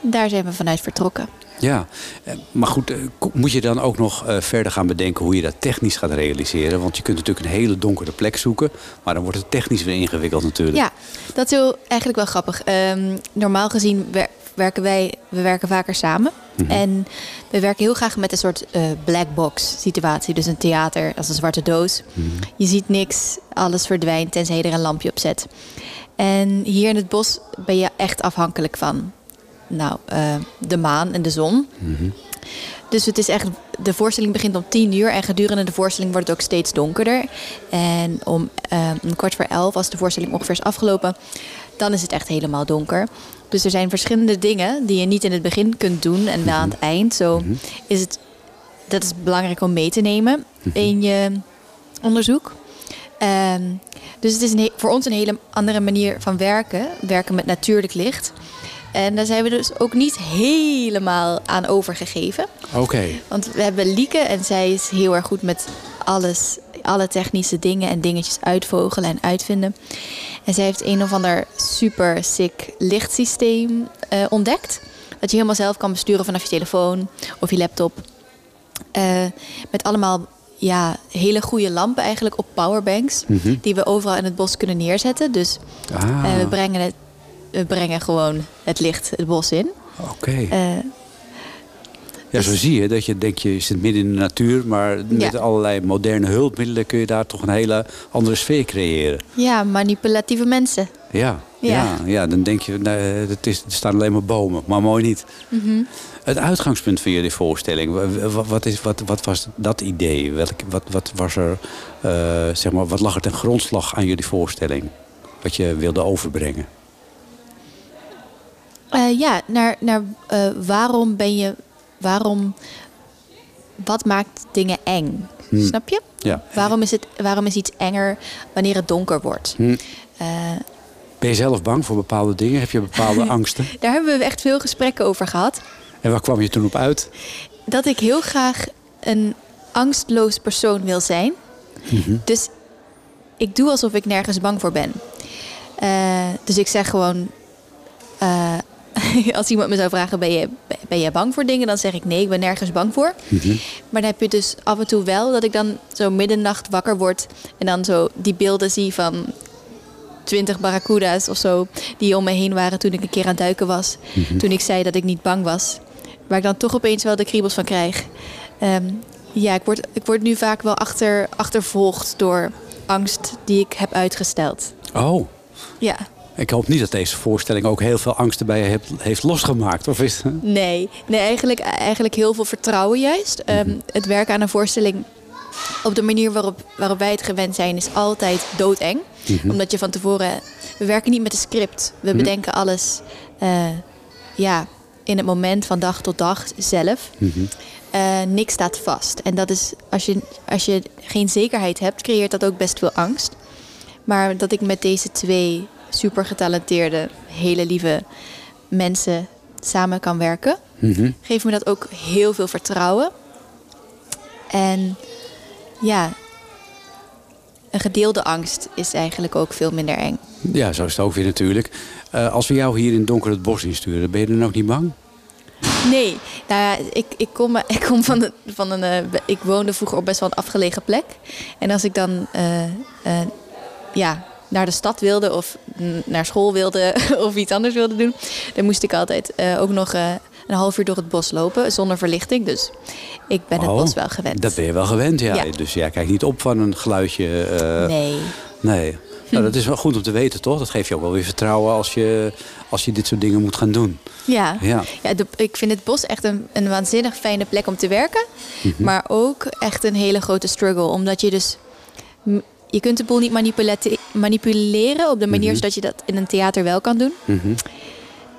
daar zijn we vanuit vertrokken. Ja, eh, maar goed, eh, moet je dan ook nog eh, verder gaan bedenken hoe je dat technisch gaat realiseren? Want je kunt natuurlijk een hele donkere plek zoeken, maar dan wordt het technisch weer ingewikkeld natuurlijk. Ja, dat is heel, eigenlijk wel grappig. Ehm, normaal gezien wer- werken wij we werken vaker samen. En we werken heel graag met een soort black box situatie. Dus een theater als een zwarte doos. Je ziet niks, alles verdwijnt tenzij je er een lampje op zet. En hier in het bos ben je echt afhankelijk van nou, eh, de maan en de zon. Dus het is echt, de voorstelling begint om tien uur en gedurende de voorstelling wordt het ook steeds donkerder. En om eh, een kwart voor elf, als de voorstelling ongeveer is afgelopen, dan is het echt helemaal donker. Dus er zijn verschillende dingen die je niet in het begin kunt doen en dan aan het eind. Zo is het, dat is belangrijk om mee te nemen in je onderzoek. Ehm, dus het is een voor ons een hele andere manier van werken. Werken met natuurlijk licht. En daar zijn we dus ook niet helemaal aan overgegeven. Oké, Want we hebben Lieke en zij is heel erg goed met alles, alle technische dingen en dingetjes uitvogelen en uitvinden. En zij heeft een of ander super sick lichtsysteem eh, ontdekt. Dat je helemaal zelf kan besturen vanaf je telefoon of je laptop. Eh, met allemaal ja, hele goede lampen eigenlijk op powerbanks. Die we overal in het bos kunnen neerzetten. Dus ah, eh, we, brengen het, we brengen gewoon het licht het bos in. oké. Eh, Ja, zo zie je dat je denkt je zit midden in de natuur, maar met Ja. allerlei moderne hulpmiddelen kun je daar toch een hele andere sfeer creëren. ja, manipulatieve mensen. Ja, ja. Ja. ja, dan denk je, nee, het is, er staan alleen maar bomen, maar mooi niet. Mhm. Het uitgangspunt van jullie voorstelling, wa- wa- wat, is, wat, wat was dat idee? Welk, wat, wat, was er, eh, zeg maar, wat lag er ten grondslag aan jullie voorstelling? Wat je wilde overbrengen? Eh, ja, naar, naar eh, waarom ben je. Waarom. Wat maakt dingen eng? Snap je? Ja. Waarom is, het, waarom is iets enger wanneer het donker wordt? Hm. Eh, Ben je zelf bang voor bepaalde dingen? Heb je bepaalde angsten? daar hebben we echt veel gesprekken over gehad. En waar kwam je toen op uit? Dat ik heel graag een angstloos persoon wil zijn. Mhm. Dus ik doe alsof ik nergens bang voor ben. Dus ik zeg gewoon... als iemand me zou vragen, ben je, ben je bang voor dingen? Dan zeg ik nee, ik ben nergens bang voor. Mhm. Maar dan heb je dus af en toe wel dat ik dan zo middernacht wakker word... en dan zo die beelden zie van twintig barracuda's of zo... die om me heen waren toen ik een keer aan het duiken was. Mhm. Toen ik zei dat ik niet bang was. Waar ik dan toch opeens wel de kriebels van krijg. Ehm, ja, ik word, ik word nu vaak wel achter, achtervolgd door angst die ik heb uitgesteld. Oh, Ja, ik hoop niet dat deze voorstelling ook heel veel angsten bij je hebt- heeft losgemaakt. Of is nee. Nee, eigenlijk, eigenlijk heel veel vertrouwen juist. Ehm, het werken aan een voorstelling op de manier waarop, waarop wij het gewend zijn... is altijd doodeng. Mhm. Omdat je van tevoren... We werken niet met een script. We Mhm. bedenken alles eh, ja, in het moment van dag tot dag zelf. Eh, niks staat vast. En dat is, als je, als je geen zekerheid hebt, creëert dat ook best veel angst. Maar dat ik met deze twee super getalenteerde, hele lieve mensen samen kan werken, Mhm. geeft me dat ook heel veel vertrouwen. En ja, een gedeelde angst is eigenlijk ook veel minder eng. Ja, zo is het ook weer natuurlijk. Eh, als we jou hier in donker het bos insturen, ben je dan ook niet bang? Nee, nou ja, ik, ik kom, ik kom van, de, van een. eh, ik woonde vroeger op best wel een afgelegen plek. En als ik dan eh, ja, naar de stad wilde of naar school wilde of iets anders wilde doen, dan moest ik altijd eh, ook nog eh, een half uur door het bos lopen zonder verlichting. Dus ik ben het Oh, bos wel gewend. Dat ben je wel gewend, ja. Ja. Dus ja, kijk niet op van een geluidje. eh, Nee. Nee. Nou, dat is wel goed om te weten, toch? Dat geeft je ook wel weer vertrouwen als je, als je dit soort dingen moet gaan doen. Ja, Ja. ja de- ik vind het bos echt een, een waanzinnig fijne plek om te werken. Mhm. Maar ook echt een hele grote struggle. Omdat je dus... Je kunt de boel niet manipuleren op de manier Mhm. zodat je dat in een theater wel kan doen. Mhm.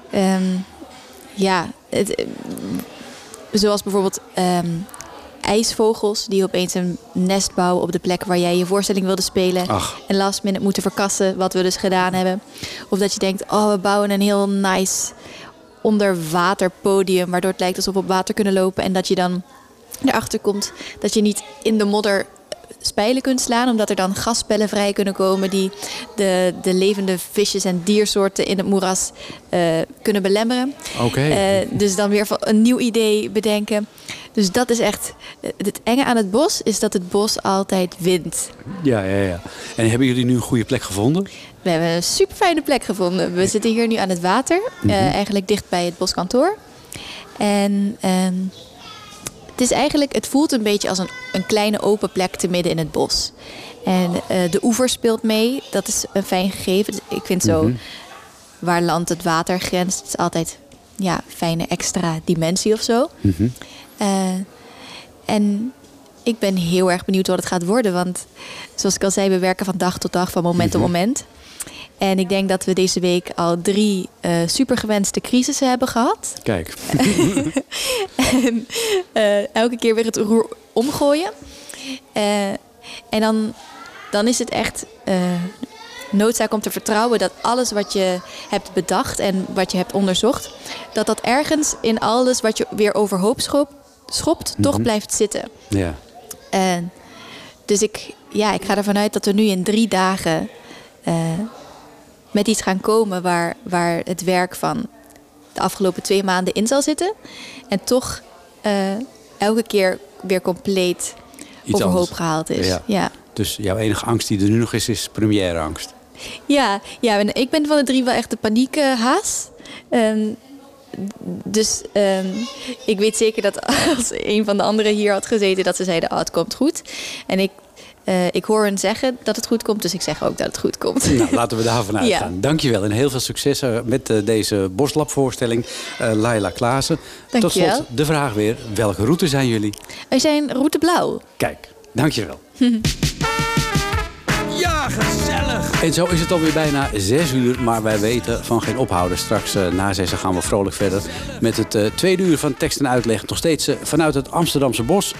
Ehm, ja, het, eh, zoals bijvoorbeeld ehm, ijsvogels die opeens een nest bouwen op de plek waar jij je voorstelling wilde spelen. Ach. En last minute moeten verkassen, wat we dus gedaan hebben. Of dat je denkt, oh we bouwen een heel nice onderwaterpodium, waardoor het lijkt alsof we op water kunnen lopen. En dat je dan erachter komt dat je niet in de modder spijlen kunt slaan, omdat er dan gaspellen vrij kunnen komen die de, de levende visjes en diersoorten in het moeras eh, kunnen belemmeren. Oké. Eh, dus dan weer een nieuw idee bedenken. Dus dat is echt. eh, Het enge aan het bos is dat het bos altijd wint. Ja, ja, ja. En hebben jullie nu een goede plek gevonden? We hebben een super fijne plek gevonden. We zitten hier nu aan het water, Mhm. eigenlijk dicht bij het boskantoor. En ehm, het is eigenlijk, het voelt een beetje als een, een kleine open plek te midden in het bos. En eh, de oever speelt mee, dat is een fijn gegeven. Dus Ik vind zo, Mhm. waar land het water grenst, het is altijd ja, fijne extra dimensie of zo. Eh, en ik ben heel erg benieuwd wat het gaat worden. Want zoals ik al zei, we werken van dag tot dag, van moment tot moment. En ik denk dat we deze week al drie eh supergewenste crisissen hebben gehad. Kijk. en eh, elke keer weer het roer omgooien. Eh, en dan, dan is het echt noodzaak om te vertrouwen dat alles wat je hebt bedacht en wat je hebt onderzocht, dat dat ergens in alles wat je weer overhoop schop, schopt, toch Mhm. blijft zitten. Ja. En dus ik, ja, ik ga ervan uit dat we nu in drie dagen met iets gaan komen waar, waar het werk van de afgelopen twee maanden in zal zitten. En toch eh, elke keer weer compleet Iets overhoop anders. gehaald is. Ja. Ja. Dus jouw enige angst die er nu nog is, is premièreangst. Ja, ja en ik ben van de drie wel echt de paniekhaas. Ehm, dus ehm, ik weet zeker dat als een van de anderen hier had gezeten, dat ze zeiden: Oh, het komt goed. En ik, eh, ik hoor hen zeggen dat het goed komt, dus ik zeg ook dat het goed komt. Nou, laten we daarvan Ja. uitgaan. Dankjewel en heel veel succes eh, met eh, deze Boslab-voorstelling. Eh Laila Klaassen. Tot Dankjewel. slot de vraag weer. Welke route zijn jullie? Wij zijn route blauw. Kijk, dankjewel. Ja, gezellig. En zo is het alweer bijna zes uur, maar wij weten van geen ophouden. Straks na zes gaan we vrolijk verder met het eh, tweede uur van tekst en uitleg. Nog steeds vanuit het Amsterdamse bos.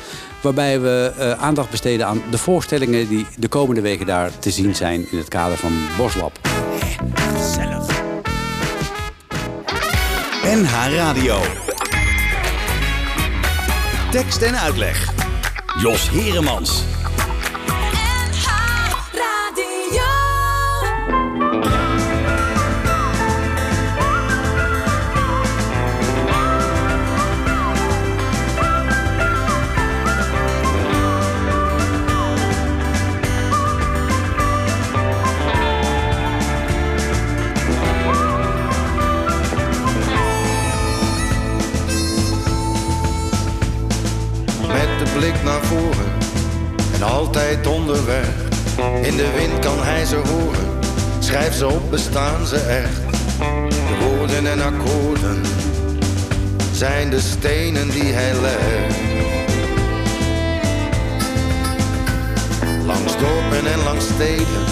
Waarbij we eh, aandacht besteden aan de voorstellingen die de komende weken daar te zien zijn in het kader van Boslab. Gezellig. NH Radio. Tekst en uitleg. Jos Heremans. Blik naar voren en altijd onderweg. In de wind kan hij ze horen, schrijf ze op, bestaan ze echt. De woorden en akkoorden zijn de stenen die hij legt. Langs dorpen en langs steden,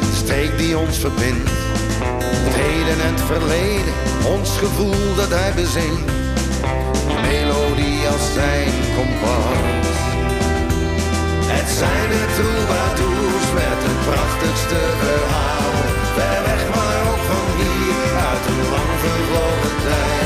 de streek die ons verbindt. Het heden en het verleden, ons gevoel dat hij bezingt als zijn kompas. Het zijn de troubadours met het prachtigste verhaal. Ver weg maar ook van hier, uit een lang vervlogen tijd.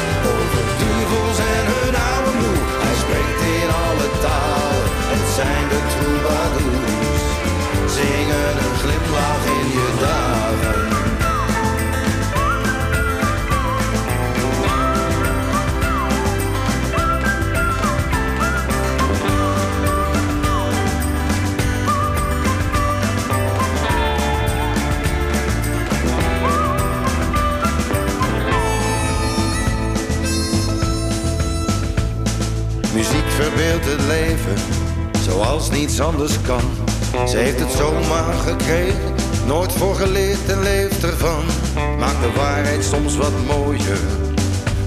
Zoals niets anders kan. Ze heeft het zomaar gekregen, nooit voor geleerd en leeft ervan. Maakt de waarheid soms wat mooier,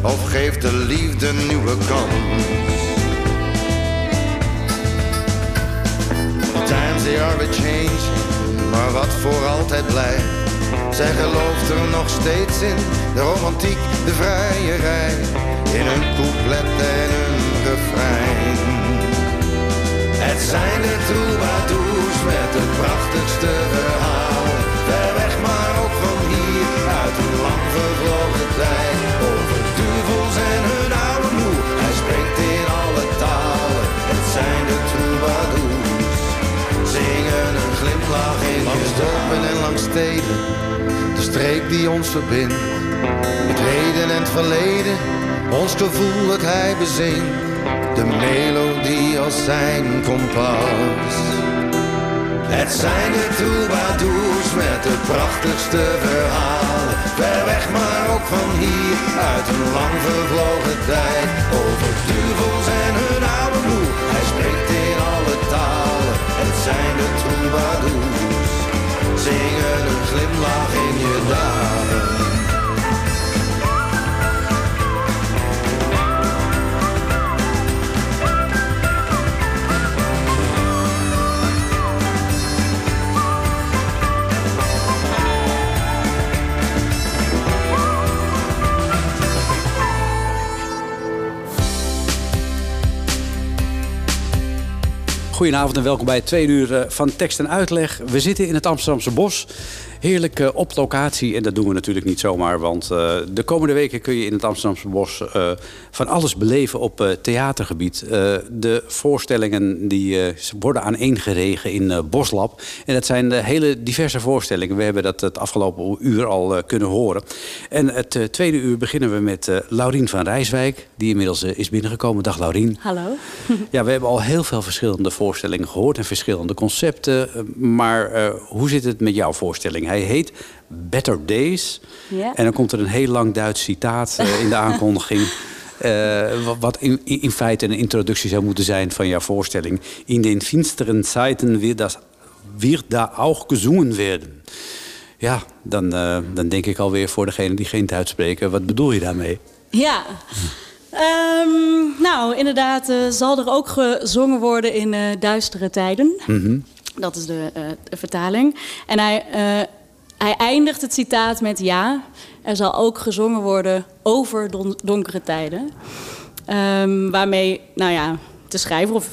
of geeft de liefde een nieuwe kans. Times they are a changing, maar wat voor altijd blijft. Zij gelooft er nog steeds in, de romantiek, de vrijerij. In een couplet en een refrein. Het zijn de troubadours met het prachtigste verhaal. Ver weg maar ook van hier, uit een lang vervlogen tijd. Over duvels en hun oude moe, hij spreekt in alle talen. Het zijn de troubadours, zingen een glimlach in Langs dorpen en langs steden, de streek die ons verbindt. Het heden en het verleden, ons gevoel dat hij bezingt. De melodie als zijn kompas. Het zijn de troubadours met het prachtigste verhaal. Ver weg maar ook van hier, uit een lang vervlogen tijd. Over duvels en hun oude moe, hij spreekt in alle talen. Het zijn de troubadours, zingen een glimlach in je dagen. Goedenavond en welkom bij tweede uur eh, van tekst en uitleg. We zitten in het Amsterdamse bos. Heerlijk op locatie. En dat doen we natuurlijk niet zomaar. Want eh, de komende weken kun je in het Amsterdamse bos eh, van alles beleven op eh, theatergebied. De voorstellingen die worden aaneengeregen in Boslab. En dat zijn hele diverse voorstellingen. We hebben dat het afgelopen uur al kunnen horen. En het tweede uur beginnen we met Laurien van Rijswijk. Die inmiddels is binnengekomen. Dag Laurien. Hallo. Ja, we hebben al heel veel verschillende voorstellingen gehoord en verschillende concepten. Maar hoe zit het met jouw voorstelling? Hij heet Better Days. En dan komt er een heel lang Duits citaat eh, in de aankondiging. Eh, wat- wat in, in feite een introductie zou moeten zijn van jouw voorstelling. In den finsteren Zeiten wird, das, wird da auch gezongen werden. Ja, dan, eh, dan denk ik alweer voor degene die geen Duits spreken. Wat bedoel je daarmee? Ja. Ehm, nou, inderdaad, zal er ook gezongen worden in duistere tijden. Mhm. Dat is de, vertaling. En hij, hij eindigt het citaat met ja. Er zal ook gezongen worden over don- donkere tijden. Ehm, waarmee, nou ja, de schrijver of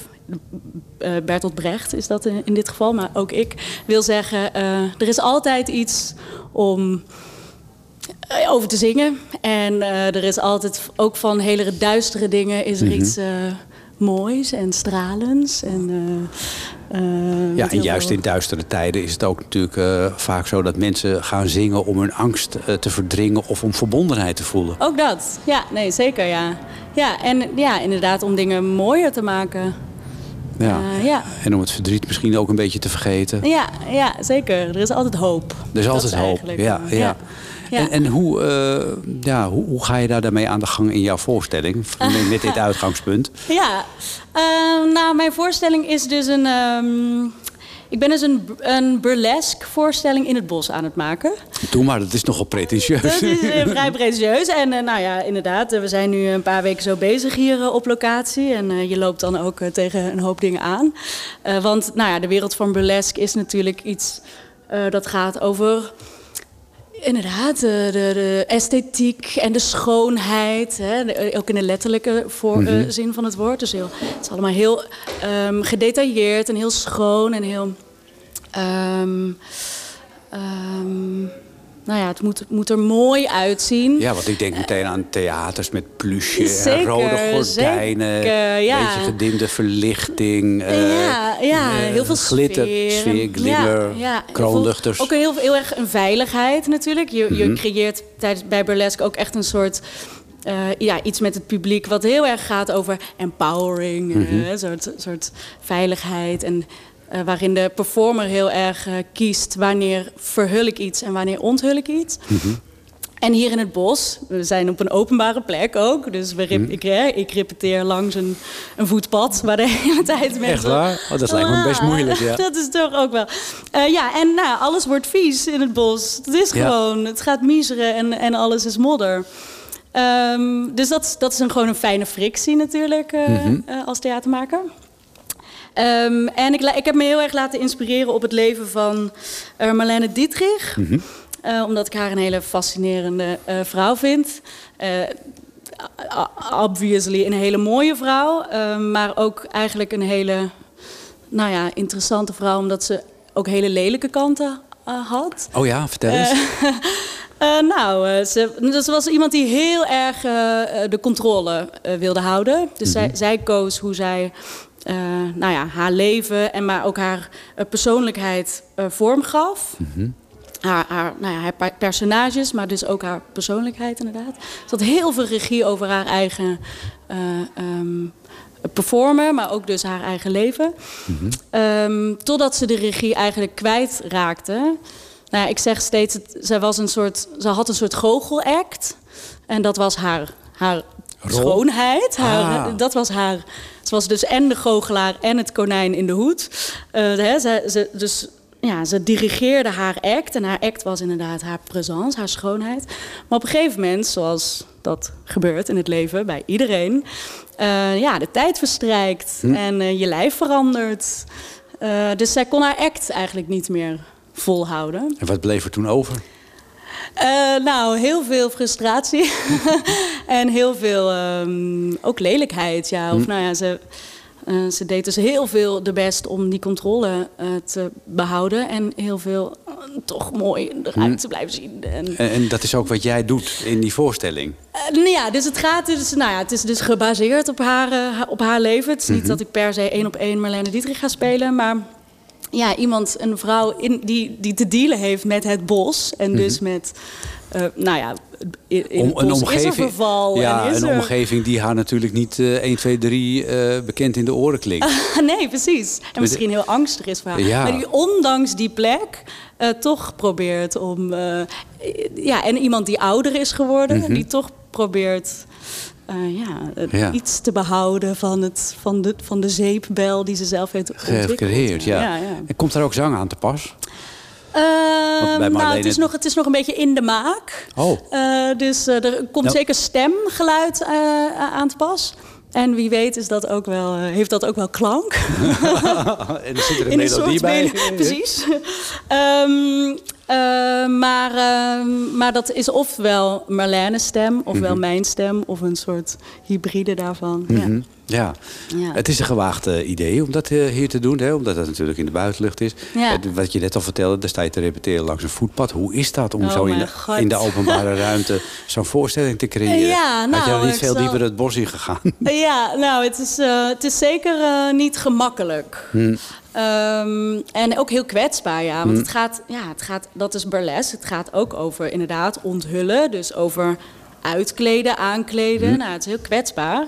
eh, Bertolt Brecht is dat in, in dit geval, maar ook ik wil zeggen: eh, er is altijd iets om eh, over te zingen. En er is altijd ook van hele duistere dingen is er Mhm. iets moois en stralends. En, eh, eh, Ja, en juist veel- in duistere tijden is het ook natuurlijk eh, vaak zo dat mensen gaan zingen om hun angst te verdringen of om verbondenheid te voelen. Ook dat, ja, nee, zeker, ja. Ja, en ja, inderdaad om dingen mooier te maken. Ja. Ja. En om het verdriet misschien ook een beetje te vergeten. Ja, ja, zeker. Er is altijd hoop. Er is Dat altijd hoop. Ja, ja. Ja. En, en hoe, eh, ja, hoe, hoe ga je daar daarmee aan de gang in jouw voorstelling? Met, dit uitgangspunt. Ja, ehm, nou, mijn voorstelling is dus een. ehm, ik ben dus een, een burlesque voorstelling in het bos aan het maken. Doe maar, dat is nogal pretentieus. Dat is eh, vrij pretentieus. En eh, nou ja, inderdaad, eh, we zijn nu een paar weken zo bezig hier eh, op locatie. En eh, je loopt dan ook eh, tegen een hoop dingen aan. Eh, want nou ja, de wereld van burlesque is natuurlijk iets eh, dat gaat over... Inderdaad, de, de, de esthetiek en de schoonheid. Hè, de- ook in de letterlijke voor, eh, Mhm. zin van het woord. Dus heel, het is allemaal heel ehm, gedetailleerd en heel schoon en heel... ehm, ehm, nou ja, het moet, moet er mooi uitzien. Ja, want ik denk meteen aan theaters met plusje en rode gordijnen. zeker, ja. Beetje gedimde verlichting. eh, ja, ja eh, heel veel glitter, sfeer. sfeer, glitter, Ja, ja. kroonluchters. Ook heel, heel erg een veiligheid natuurlijk. Je, je Mhm. creëert tijdens, bij burlesque ook echt een soort... eh, ja, iets met het publiek wat heel erg gaat over empowering. eh, een soort, soort veiligheid. En eh, waarin de performer heel erg eh, kiest wanneer verhul ik iets en wanneer onthul ik iets. Mhm. En hier in het bos, we zijn op een openbare plek ook. Dus we rep- Mhm. ik, hè, ik repeteer langs een, een voetpad waar de hele tijd mensen... Echt waar? Oh, dat lijkt me best Ah, moeilijk, ja. Dat is toch ook wel. Eh, ja, en nou, alles wordt vies in het bos. Het is Ja. gewoon, het gaat miseren en, en alles is modder. Ehm, dus dat, dat is een, gewoon een fijne frictie natuurlijk Mhm. als theatermaker. Ehm, en ik, heb me heel erg laten inspireren op het leven van eh, Marlene Dietrich. Mhm. Eh, omdat ik haar een hele fascinerende eh, vrouw vind. Obviously een hele mooie vrouw. eh, maar ook eigenlijk een hele nou ja, interessante vrouw. Omdat ze ook hele lelijke kanten had. Oh ja, vertel eens. Nou, ze, dus ze was iemand die heel erg de controle wilde houden. Dus zij, zij koos hoe zij eh, nou ja, haar leven en maar ook haar eh, persoonlijkheid eh, vorm gaf. Haar, haar, nou ja, haar personages, maar dus ook haar persoonlijkheid inderdaad. Ze had heel veel regie over haar eigen eh, ehm, performen, maar ook dus haar eigen leven. Ehm, totdat ze de regie eigenlijk kwijtraakte. Nou, ja, ik zeg steeds, het, zij was een soort, ze had een soort goochelact. En dat was haar, haar Rol? schoonheid. Haar, Ah. Dat was haar. Ze was dus en de goochelaar en het konijn in de hoed. Eh, hè, ze, ze, dus ja, ze dirigeerde haar act. En haar act was inderdaad haar présence, haar schoonheid. Maar op een gegeven moment, zoals dat gebeurt in het leven bij iedereen... eh, ja, de tijd verstrijkt Hm. en eh, je lijf verandert. Dus zij kon haar act eigenlijk niet meer volhouden. En wat bleef er toen over? Eh, nou, heel veel frustratie. en heel veel ehm, ook lelijkheid. Ja. Of Hm. nou ja, ze, eh, ze deed dus heel veel de best om die controle eh, te behouden. En heel veel toch mooi eruit Hm. te blijven zien. En, En, en dat is ook wat jij doet in die voorstelling. nou ja, dus het gaat dus, nou ja, het is dus gebaseerd op haar, op haar leven. Het is niet Mhm. dat ik per se één op één Marlene Dietrich ga spelen, maar ja, iemand, een vrouw in, die, die te dealen heeft met het bos en dus met, eh, nou ja, in, bos is er verval. ja, en is een er... omgeving die haar natuurlijk niet eh 1, 2, 3 eh, bekend in de oren klinkt. nee, precies. En misschien heel angstig is voor haar. Ja. Maar die ondanks die plek eh, toch probeert om... eh, ja, en iemand die ouder is geworden, Mhm. die toch probeert... eh, ja, Ja. iets te behouden van, het, van, de, van de zeepbel die ze zelf heeft ontwikkeld. Gecreëerd, ja. ja, ja. En komt daar ook zang aan te pas? Ehm, nou, het is, nog, het is nog een beetje in de maak. Oh. Eh, dus eh, er komt Nou. zeker stemgeluid aan te pas. En wie weet is dat ook wel, eh, heeft dat ook wel klank. en er zit er een In een melodie soort bij. Precies. Ehm, eh, maar, ehm, maar dat is ofwel Marlene's stem, ofwel Mhm. mijn stem, of een soort hybride daarvan. ja. Mhm. Ja. Ja. het is een gewaagd eh, idee om dat eh, hier te doen, hè, omdat het natuurlijk in de buitenlucht is. Ja. Eh, wat je net al vertelde, daar sta je te repeteren langs een voetpad. Hoe is dat om Oh zo in de, God. in de openbare ruimte zo'n voorstelling te creëren? Ja, Had je nou, dan niet veel zal- dieper het bos in gegaan? Ja, nou, het is, eh, het is zeker eh, niet gemakkelijk. Hm. Ehm, en ook heel kwetsbaar, ja. Want Hm. het gaat, ja, het gaat, dat is burlesque. Het gaat ook over inderdaad onthullen. Dus over uitkleden, aankleden. Hm. Nou, het is heel kwetsbaar.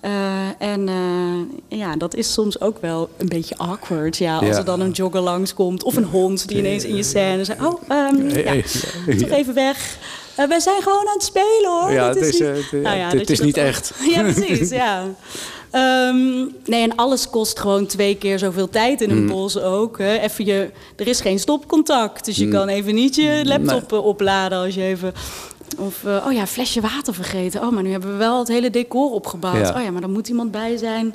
Eh, en eh, ja, dat is soms ook wel een beetje awkward. Ja, als Ja. er dan een jogger langskomt of een hond die ineens in je scène zegt... Oh, ehm, Hey, ja, hey. toch even weg. Eh, wij zijn gewoon aan het spelen hoor. Ja, Dat het is, niet- het- Nou ja, dat het is niet ook- echt. Ja, precies, ja. Ehm, nee, en alles kost gewoon twee keer zoveel tijd in een Mm. bos ook. Hè. Even je, er is geen stopcontact, dus je Mm. kan even niet je laptop opladen als je even... Of, eh, oh ja, flesje water vergeten. Oh, maar nu hebben we wel het hele decor opgebouwd. Ja. Oh ja, maar er moet iemand bij zijn.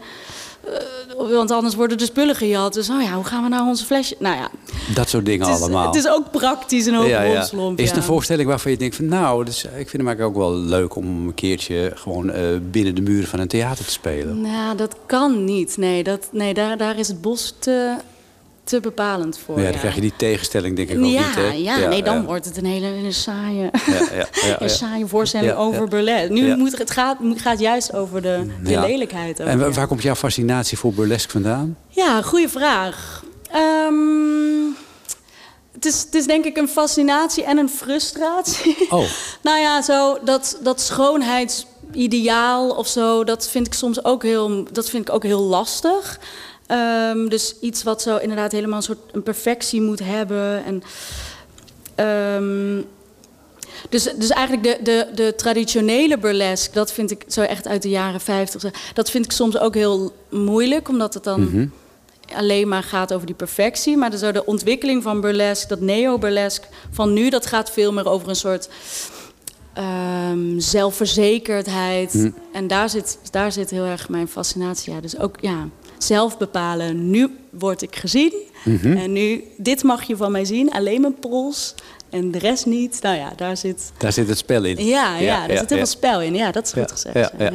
Eh, want anders worden de spullen gejat. Dus oh ja, hoe gaan we nou onze flesje... Nou ja, Dat soort dingen het is, allemaal. het is ook praktisch een hoop romslomp. Is het ja. een voorstelling waarvan je denkt van nou, dus, ik vind hem eigenlijk ook wel leuk om een keertje gewoon eh, binnen de muren van een theater te spelen. Nou, dat kan niet. Nee, dat, nee daar, daar is het bos te, te bepalend voor. Ja, ja. dan krijg je die tegenstelling denk ik ook ja, niet. Hè? ja, nee, dan ja. wordt het een hele, saaie, Ja, ja, ja, ja. een saaie voorstelling Ja, over ja. burlesque. Nu Ja. moet het gaat, gaat juist over de, de Ja. lelijkheid. Ook, En wa- ja. waar komt jouw fascinatie voor burlesque vandaan? Ja, goede vraag. Ehm, het, is, het is denk ik een fascinatie en een frustratie. Oh. nou ja, zo dat, dat schoonheidsideaal of zo, dat vind ik soms ook heel, dat vind ik ook heel lastig. Ehm, dus iets wat zo inderdaad helemaal een soort een perfectie moet hebben. En, ehm, dus, dus eigenlijk de, de, de traditionele burlesque, dat vind ik zo echt uit de jaren 50. zo, Dat vind ik soms ook heel moeilijk, omdat het dan Mhm. alleen maar gaat over die perfectie. Maar de, zo de ontwikkeling van burlesque, dat neo-burlesque van nu, dat gaat veel meer over een soort ehm, zelfverzekerdheid. Hm. En daar zit, daar zit heel erg mijn fascinatie. Ja. Dus ook ja, zelf bepalen. Nu word ik gezien. Mhm. En nu, dit mag je van mij zien, alleen mijn pols. En de rest niet. Nou ja, daar zit... Daar zit het spel in. Ja, ja, daar zit heel veel spel in. Ja, dat is goed gezegd. ja.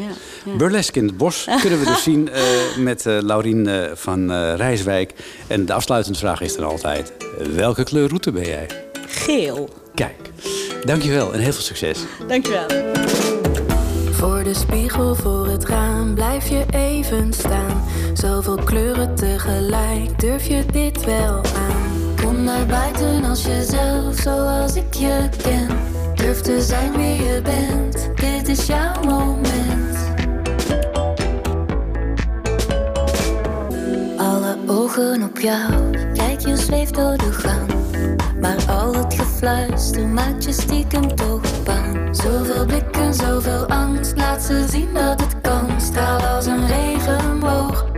Burlesque in het bos kunnen we dus zien eh, met eh, Laurien eh, van Rijswijk. En de afsluitende vraag is dan altijd: welke kleurroute ben jij? Geel. Kijk, dankjewel en heel veel succes. Dankjewel. Voor de spiegel voor het raam blijf je even staan. Zoveel kleuren tegelijk, durf je dit wel aan? Kom naar buiten als jezelf, zoals ik je ken. Durf te zijn wie je bent, dit is jouw moment. Alle ogen op jou, kijk je zweeft door de gang. Maar al het gefluister maakt je stiekem toch bang. Zoveel blikken, zoveel angst, laat ze zien dat het kan. Straal als een regenboog,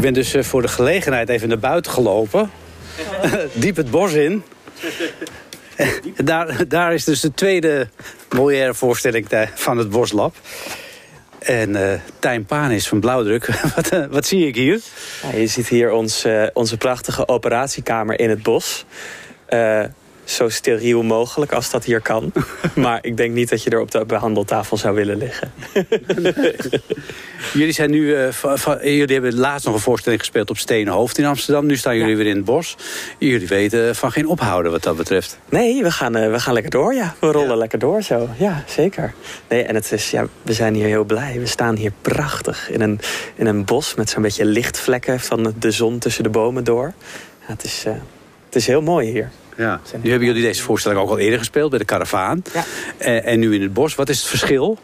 Ik ben dus eh, voor de gelegenheid even naar buiten gelopen. Diep het bos in. daar, daar is dus de tweede Molière voorstelling van het Boslab. En eh Tijn Panis van Blauwdruk. wat, eh, wat zie ik hier? Ja, je ziet hier ons, onze prachtige operatiekamer in het bos. Zo steriel mogelijk als dat hier kan. maar ik denk niet dat je er op de behandeltafel zou willen liggen. Jullie, zijn nu, eh, jullie hebben laatst nog een voorstelling gespeeld op Stenen Hoofd in Amsterdam. Nu staan jullie weer in het bos. Jullie weten van geen ophouden wat dat betreft. Nee, we gaan, eh, we gaan lekker door, ja. We rollen lekker door zo. Ja, zeker. Nee, en het is, ja, we zijn hier heel blij. We staan hier prachtig in een, in een bos met zo'n beetje lichtvlekken van de zon tussen de bomen door. Ja, het, is, eh, het is heel mooi hier. Ja. Nu hebben jullie deze voorstelling ook al eerder gespeeld bij de Caravaan. Ja. En, en nu in het bos. Wat is het verschil?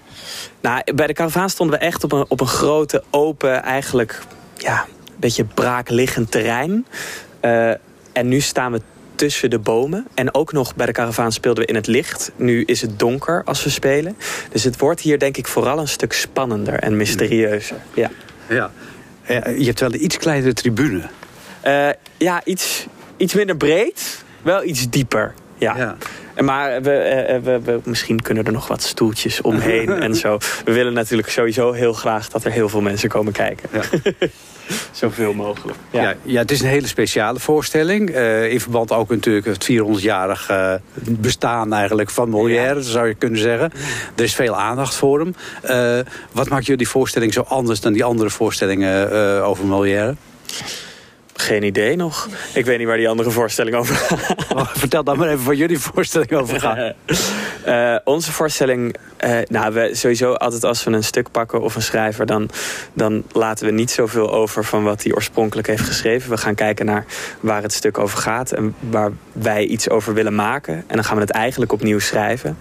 Nou, bij de karavaan stonden we echt op een, op een grote, open, eigenlijk ja, een beetje braakliggend terrein. Eh, en nu staan we tussen de bomen. En ook nog bij de karavaan speelden we in het licht. Nu is het donker als we spelen. Dus het wordt hier denk ik vooral een stuk spannender en mysterieuzer. Ja. Ja. je hebt wel een iets kleinere tribune. Eh, ja, iets, iets minder breed, wel iets dieper. Ja. En Maar we, eh, we, we, misschien kunnen er nog wat stoeltjes omheen en zo. We willen natuurlijk sowieso heel graag dat er heel veel mensen komen kijken. Zoveel mogelijk. Ja. Ja, het is een hele speciale voorstelling. Eh, in verband ook natuurlijk het 400-jarig eh, bestaan eigenlijk van Molière, zou je kunnen zeggen. Er is veel aandacht voor hem. Eh, wat maakt jullie voorstelling zo anders dan die andere voorstellingen eh, over Molière? Geen idee nog. Ik weet niet waar die andere voorstelling over gaat. Vertel dan maar even waar jullie voorstelling over gaat. Eh, onze voorstelling, eh, nou, we sowieso altijd als we een stuk pakken of een schrijver, dan, dan laten we niet zoveel over van wat hij oorspronkelijk heeft geschreven. We gaan kijken naar waar het stuk over gaat en waar wij iets over willen maken. En dan gaan we het eigenlijk opnieuw schrijven.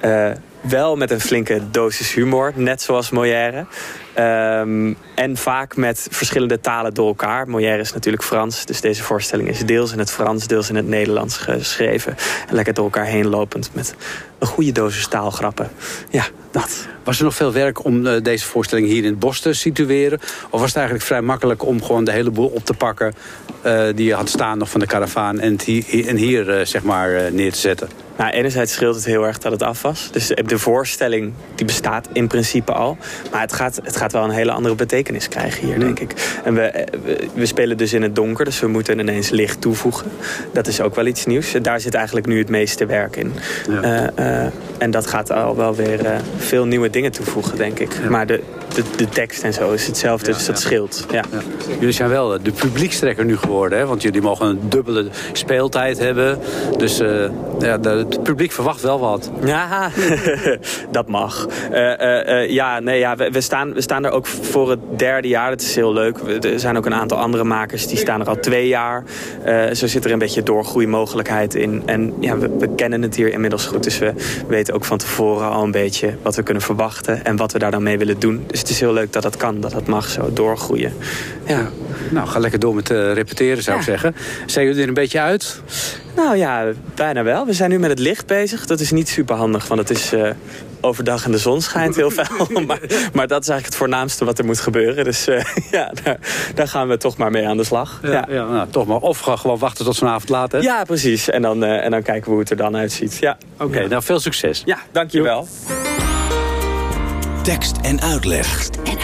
Eh, wel met een flinke dosis humor, net zoals Molière. Ehm, en vaak met verschillende talen door elkaar. Molière is natuurlijk Frans, dus deze voorstelling is deels in het Frans, deels in het Nederlands geschreven. En lekker door elkaar heen lopend met een goede dosis taalgrappen. Ja, dat. Was er nog veel werk om eh, deze voorstelling hier in het bos te situeren? Of was het eigenlijk vrij makkelijk om gewoon de hele boel op te pakken... eh, die je had staan nog van de karavaan en, hier, en hier eh, zeg maar neer te zetten? Nou, enerzijds scheelt het heel erg dat het af was. Dus de voorstelling die bestaat in principe al. Maar het gaat, het gaat wel een hele andere betekenis krijgen hier, denk ik. En we, eh, we, we spelen dus in het donker, dus we moeten ineens licht toevoegen. Dat is ook wel iets nieuws. Daar zit eigenlijk nu het meeste werk in. Eh, eh, en dat gaat al wel weer veel nieuwe dingen toevoegen, denk ik. Maar de, de, de tekst en zo is hetzelfde, dus dat scheelt. Ja. Jullie zijn wel de publiekstrekker nu geworden, hè? want jullie mogen een dubbele speeltijd hebben. Dus ja, de- het publiek verwacht wel wat. Ja, dat mag. Eh, eh, eh, ja, nee, ja, we, we, staan, we staan er ook voor het derde jaar. Dat is heel leuk. We- Er zijn ook een aantal andere makers die staan er al twee jaar. Zo zit er een beetje doorgroeimogelijkheid in. En ja, we, we kennen het hier inmiddels goed. Dus we weten ook van tevoren al een beetje wat we kunnen verwachten. En wat we daar dan mee willen doen. Dus het is heel leuk dat dat kan. Dat dat mag zo doorgroeien. Ja. Nou, ga lekker door met eh, repeteren, zou ik zeggen. Zijn jullie er een beetje uit? Nou ja, bijna wel. We zijn nu met het licht bezig. Dat is niet super handig, want het is eh, overdag en de zon schijnt heel fel. maar, maar dat is eigenlijk het voornaamste wat er moet gebeuren. Dus eh, ja, daar, daar gaan we toch maar mee aan de slag. Ja, ja. nou, toch maar. Of gewoon wachten tot vanavond laat, hè? Ja, precies. En dan, eh, en dan kijken we hoe het er dan uitziet. Ja. Oké, nou veel succes. Ja, dankjewel. Tekst en uitleg. En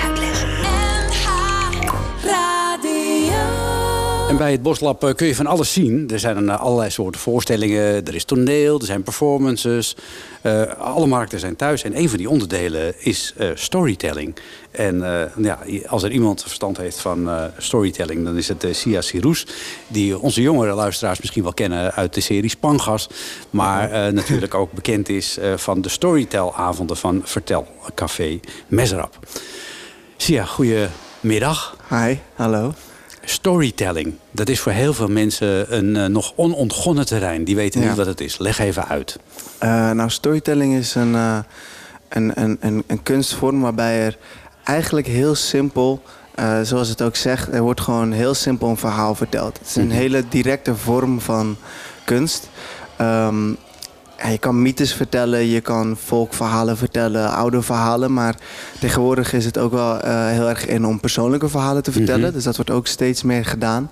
bij het Boslab eh, kun je van alles zien. Er zijn eh, allerlei soorten voorstellingen. Er is toneel, er zijn performances. Eh, alle markten zijn thuis. En een van die onderdelen is storytelling. En ja, als er iemand verstand heeft van storytelling... dan is het Sia Sirous. Die onze jongere luisteraars misschien wel kennen uit de serie Spangas. Maar natuurlijk ook bekend is van de storytelavonden van Vertel Café Mesrap. Sia, goedemiddag. Hi, hallo. Storytelling, dat is voor heel veel mensen een eh, nog onontgonnen terrein. Die weten Ja. niet wat het is. Leg even uit. Eh, nou, storytelling is een, eh, een, een, een, een kunstvorm waarbij er eigenlijk heel simpel, zoals het ook zegt, er wordt gewoon heel simpel een verhaal verteld. Het is een Mhm. hele directe vorm van kunst. Ehm, ja, je kan mythes vertellen, je kan volkverhalen vertellen, oude verhalen. Maar tegenwoordig is het ook wel eh, heel erg in om persoonlijke verhalen te vertellen. Mhm. Dus dat wordt ook steeds meer gedaan.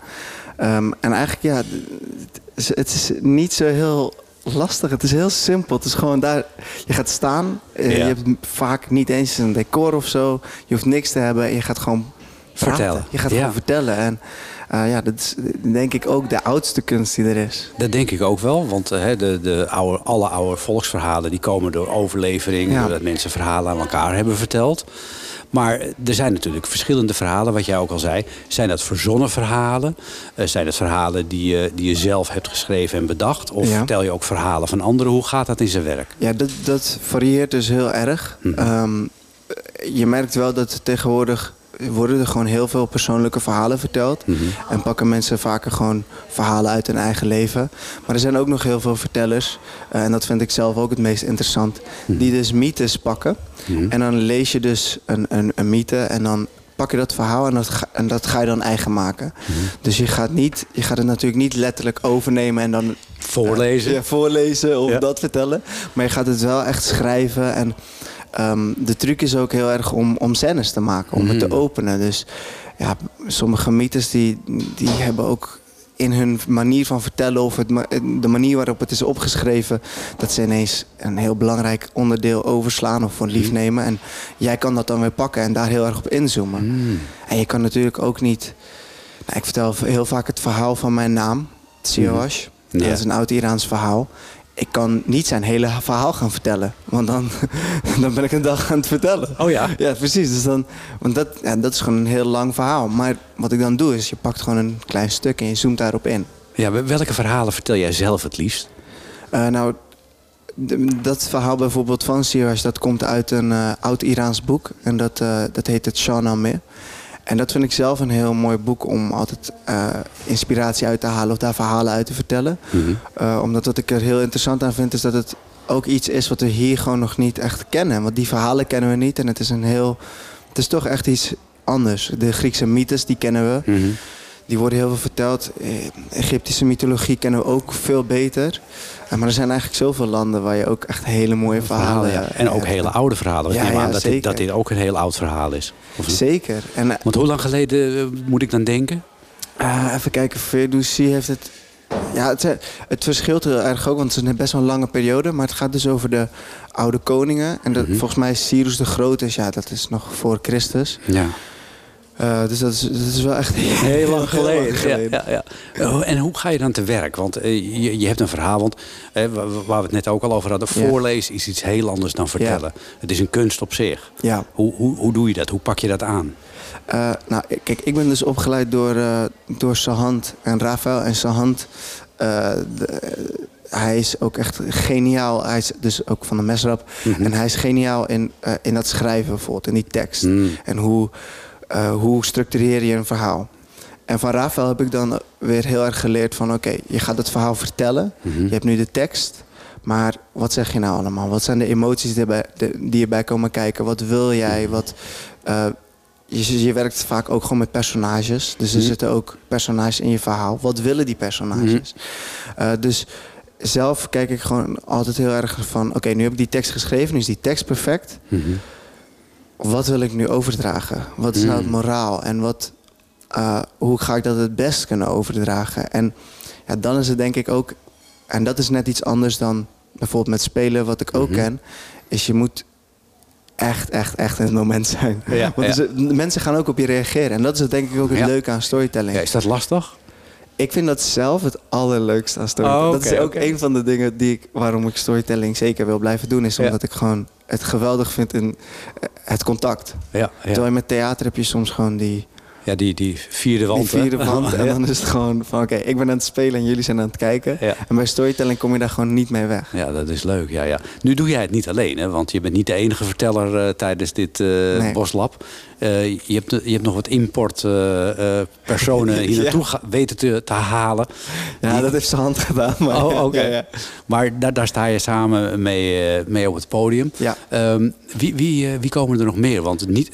Ehm, en eigenlijk, ja, het is, het is niet zo heel lastig. Het is heel simpel. Het is gewoon daar, je gaat staan. eh, Ja. Je hebt vaak niet eens een decor of zo. Je hoeft niks te hebben en je gaat gewoon praten. Vertellen. Je gaat Ja. gewoon vertellen. En eh, ja, dat is denk ik ook de oudste kunst die er is. Dat denk ik ook wel, want eh, de, de oude, alle oude volksverhalen die komen door overlevering, Ja. doordat mensen verhalen aan elkaar hebben verteld. Maar er zijn natuurlijk verschillende verhalen, wat jij ook al zei. Zijn dat verzonnen verhalen? Eh, zijn het verhalen die je, die je zelf hebt geschreven en bedacht? Of Ja. vertel je ook verhalen van anderen? Hoe gaat dat in zijn werk? Ja, dat, dat varieert dus heel erg. Mhm. Ehm, je merkt wel dat tegenwoordig worden er gewoon heel veel persoonlijke verhalen verteld. Mhm. En pakken mensen vaker gewoon verhalen uit hun eigen leven. Maar er zijn ook nog heel veel vertellers, eh, en dat vind ik zelf ook het meest interessant, Mhm. die dus mythes pakken. En dan lees je dus een, een, een mythe en dan pak je dat verhaal en dat, ga, en dat ga je dan eigen maken. Mhm. Dus je gaat, niet, je gaat het natuurlijk niet letterlijk overnemen en dan Voorlezen. ja, voorlezen of Ja. dat vertellen. Maar je gaat het wel echt schrijven. En ehm, de truc is ook heel erg om, om scènes te maken, om het te Mhm. openen. Dus ja, sommige mythes die, die hebben ook in hun manier van vertellen of het, ma- de manier waarop het is opgeschreven, dat ze ineens een heel belangrijk onderdeel overslaan of voor lief Mhm. nemen. En jij kan dat dan weer pakken en daar heel erg op inzoomen. Mhm. En je kan natuurlijk ook niet. Nou, ik vertel heel vaak het verhaal van mijn naam, Siawash. Ja. Dat is een oud-Iraans verhaal. Ik kan niet zijn hele verhaal gaan vertellen. Want dan, dan ben ik een dag aan het vertellen. Oh ja? Ja, precies. Dus dan, want dat, ja, dat is gewoon een heel lang verhaal. Maar wat ik dan doe is, je pakt gewoon een klein stuk en je zoomt daarop in. Ja, welke verhalen vertel jij zelf het liefst? Eh, nou, dat verhaal bijvoorbeeld van Siraj, dat komt uit een eh, oud-Iraans boek. En dat, eh, dat heet het Shahnameh. En dat vind ik zelf een heel mooi boek om altijd eh, inspiratie uit te halen of daar verhalen uit te vertellen. Mhm. Eh, omdat wat ik er heel interessant aan vind, is dat het ook iets is wat we hier gewoon nog niet echt kennen. Want die verhalen kennen we niet en het is een heel. Het is toch echt iets anders. De Griekse mythes, die kennen we. Mhm. Die worden heel veel verteld. Eh, Egyptische mythologie kennen we ook veel beter. Eh, maar er zijn eigenlijk zoveel landen waar je ook echt hele mooie verhalen... Verhalen, ja. En ook hele oude verhalen. Ja, ik neem ja, aan dat, dit, dat dit ook een heel oud verhaal is. Of? Zeker. En, eh, Want hoe lang geleden eh, moet ik dan denken? Ah, even kijken, Ferdowsi heeft het... Ja, het, eh, het verschilt heel erg ook, want het is best wel een lange periode. Maar het gaat dus over de oude koningen. En dat, Mhm. volgens mij is Cyrus de Grote, ja, dat is nog voor Christus. Ja. Eh, dus dat is, dat is wel echt Heel lang geleden. geleden. Ja, ja, ja. Oh, En hoe ga je dan te werk? Want eh, je, je hebt een verhaal, want eh, wa- wa- waar we het net ook al over hadden, voorlezen is iets heel anders dan vertellen. Het is een kunst op zich. Ja. Hoe, hoe, hoe doe je dat? Hoe pak je dat aan? Nou, kijk, ik ben dus opgeleid door, door Sahand en Rafael. En Sahand, de- hij is ook echt geniaal. Hij is dus ook van de mesrap. Mhm. En hij is geniaal in, in dat schrijven bijvoorbeeld, in die tekst. Mm. En hoe, eh, hoe structureer je een verhaal. En van Rafael heb ik dan weer heel erg geleerd van... oké, je gaat het verhaal vertellen. Mhm. Je hebt nu de tekst. Maar wat zeg je nou allemaal? Wat zijn de emoties die erbij, die erbij komen kijken? Wat wil jij? Wat, eh, je, je werkt vaak ook gewoon met personages. Dus er Mhm. zitten ook personages in je verhaal. Wat willen die personages? Eh, dus zelf kijk ik gewoon altijd heel erg van... oké, nu heb ik die tekst geschreven. Nu is die tekst perfect. Wat wil ik nu overdragen? Wat is nou het Mhm. moraal? En wat, eh, hoe ga ik dat het best kunnen overdragen? En ja, dan is het denk ik ook... en dat is net iets anders dan bijvoorbeeld met spelen... wat ik ook Mhm. ken... is je moet echt, echt, echt in het moment zijn. Ja, Want ja. er is- mensen gaan ook op je reageren. En dat is denk ik ook het Ja. leuke aan storytelling. Ja, is dat lastig? Ik vind dat zelf het allerleukste aan storytelling. Oh, dat is ook een van de dingen die ik, waarom ik storytelling zeker wil blijven doen. Is Ja. omdat ik gewoon het geweldig vind in eh, het contact. Ja, ja. Terwijl met theater heb je soms gewoon die Ja, die, die vierde wand. Die vierde hè? wand. En dan is het gewoon van, oké, ik ben aan het spelen en jullie zijn aan het kijken. En bij storytelling kom je daar gewoon niet mee weg. Ja, dat is leuk. Ja, ja. Nu doe jij het niet alleen, hè? want je bent niet de enige verteller eh, tijdens dit Nee. Boslab. Eh, je, hebt, je hebt nog wat importpersonen hier Ja. naartoe weten te, te halen. Ja, dat heeft zijn hand gedaan. Maar oh, ja, ja. Maar daar, daar sta je samen mee, mee op het podium. Ja. Ehm, wie, wie, wie komen er nog meer? Want niet,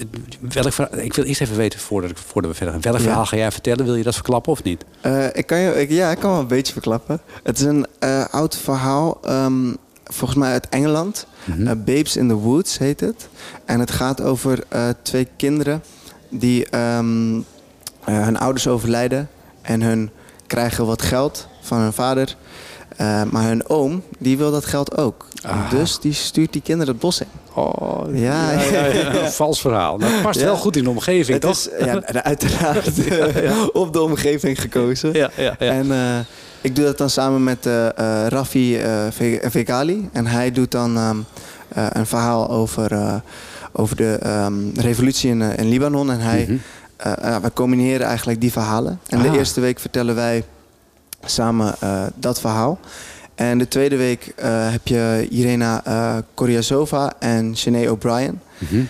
welk, ik wil eerst even weten, voordat, ik, voordat we verder gaan. Welk Ja. verhaal ga jij vertellen? Wil je dat verklappen of niet? Eh, ik kan je, ik, ja, ik kan wel een beetje verklappen. Het is een eh, oud verhaal, ehm, volgens mij uit Engeland. Mhm. Eh, Babes in the Woods heet het. En het gaat over twee kinderen die ehm, eh, hun ouders overlijden. En hun krijgen wat geld van hun vader. Maar hun oom, die wil dat geld ook. Ah. Dus die stuurt die kinderen het bos in. Oh, ja, vals verhaal. Dat past wel goed in de omgeving, Het toch? is, ja, uiteraard op de omgeving gekozen. Ja, ja, ja. En eh, ik doe dat dan samen met eh eh, Raffi eh, Ve- Vegali. En hij doet dan ehm, eh, een verhaal over, eh, over de ehm, revolutie in, eh, in Libanon. En hij, Mhm. eh, we combineren eigenlijk die verhalen. En Ah. de eerste week vertellen wij samen eh, dat verhaal. En de tweede week eh, heb je Irena Koryazova en Sinead O'Brien. Mhm.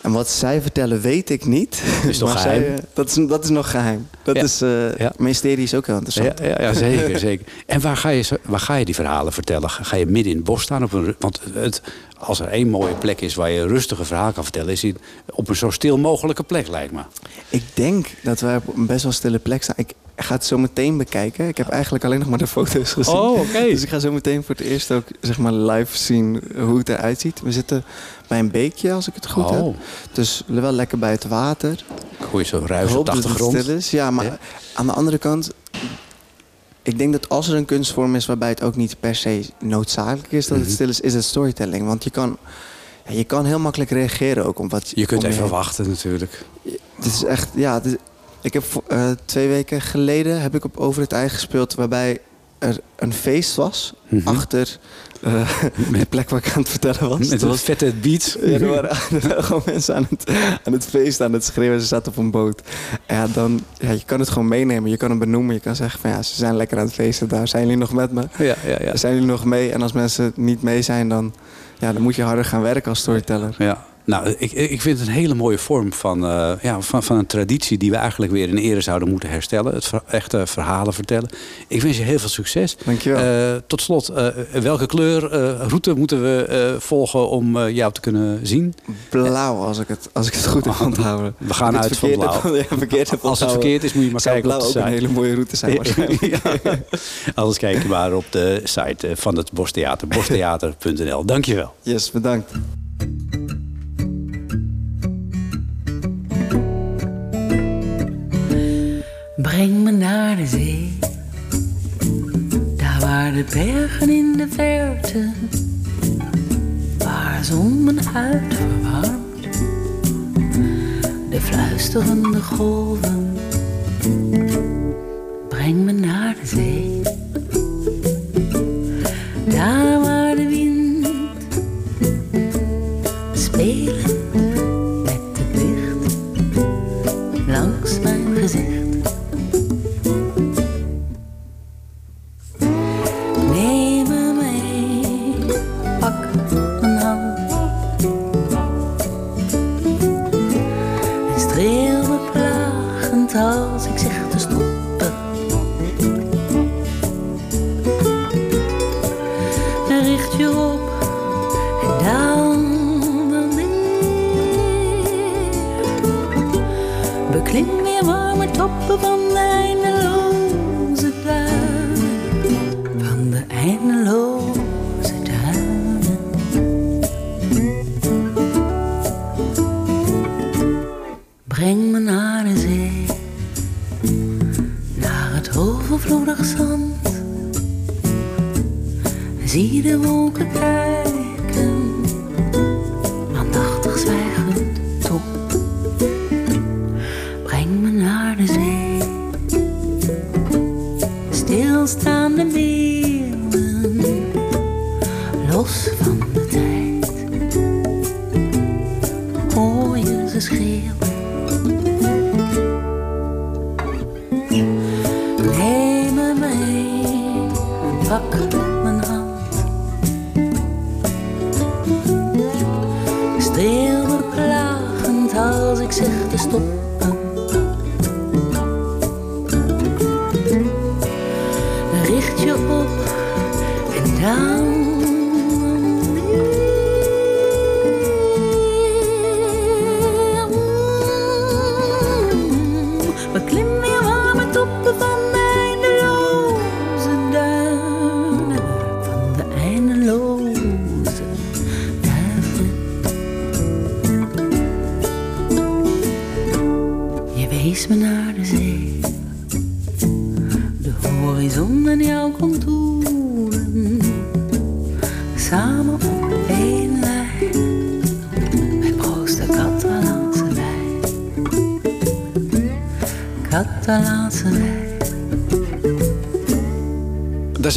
En wat zij vertellen weet ik niet. Is nog geheim? zij, eh, dat, is, dat is nog geheim. Dat Ja. is, eh mysterie is ook heel interessant. Ja, ja, ja, zeker, zeker. En waar ga, je, waar ga je die verhalen vertellen? Ga je midden in het bos staan? Op een, want het, als er één mooie plek is waar je een rustige verhaal kan vertellen... is het op een zo stil mogelijke plek, lijkt me. Ik denk dat wij op een best wel stille plek staan. Ik ga het zo meteen bekijken. Ik heb eigenlijk alleen nog maar de foto's gezien. Oh, oké. Dus ik ga zo meteen voor het eerst ook zeg maar, live zien hoe het eruit ziet. We zitten bij een beekje, als ik het goed Oh. heb. Dus wel lekker bij het water. Ik hoor je zo ruis op de het achtergrond. stil is. Ja, maar aan de andere kant... Ik denk dat als er een kunstvorm is waarbij het ook niet per se noodzakelijk is dat het Mhm. stil is, is het storytelling. Want je kan, ja, je kan heel makkelijk reageren ook op wat Je kunt om even wachten natuurlijk. Het is echt, ja. het is- ik heb eh, twee weken geleden heb ik op Over het Ei gespeeld, waarbij er een feest was Mhm. achter eh, de plek waar ik aan het vertellen was. Met was vette beat. ja, er waren, er waren gewoon mensen aan het, aan het feest, aan het schreeuwen. Ze zaten op een boot. Ja, dan, ja, je kan het gewoon meenemen. Je kan het benoemen. Je kan zeggen van ja, ze zijn lekker aan het feesten. Daar zijn jullie nog met me. Ja, ja, ja. Zijn jullie nog mee? En als mensen niet mee zijn, dan, ja, dan moet je harder gaan werken als storyteller. Ja. Nou, ik, ik vind het een hele mooie vorm van, eh, ja, van, van een traditie die we eigenlijk weer in ere zouden moeten herstellen. Het ver- echte verhalen vertellen. Ik wens je heel veel succes. Dankjewel. Eh, tot slot, eh, welke kleur, eh, route moeten we volgen om jou te kunnen zien? Blauw, als ik het, als ik het goed heb onthouden. We gaan uit van blauw. ja, Als het verkeerd is, moet je maar kijken op blauw de ook een hele mooie route zijn waarschijnlijk. Ja. Anders kijk je maar op de site van het Bostheater, bostheater.nl. Dankjewel. Yes, bedankt. Breng me naar de zee, daar waar de bergen in de verte, waar zon mijn huid verwarmt, de fluisterende golven. Breng me naar de zee, daar waar de wind spelend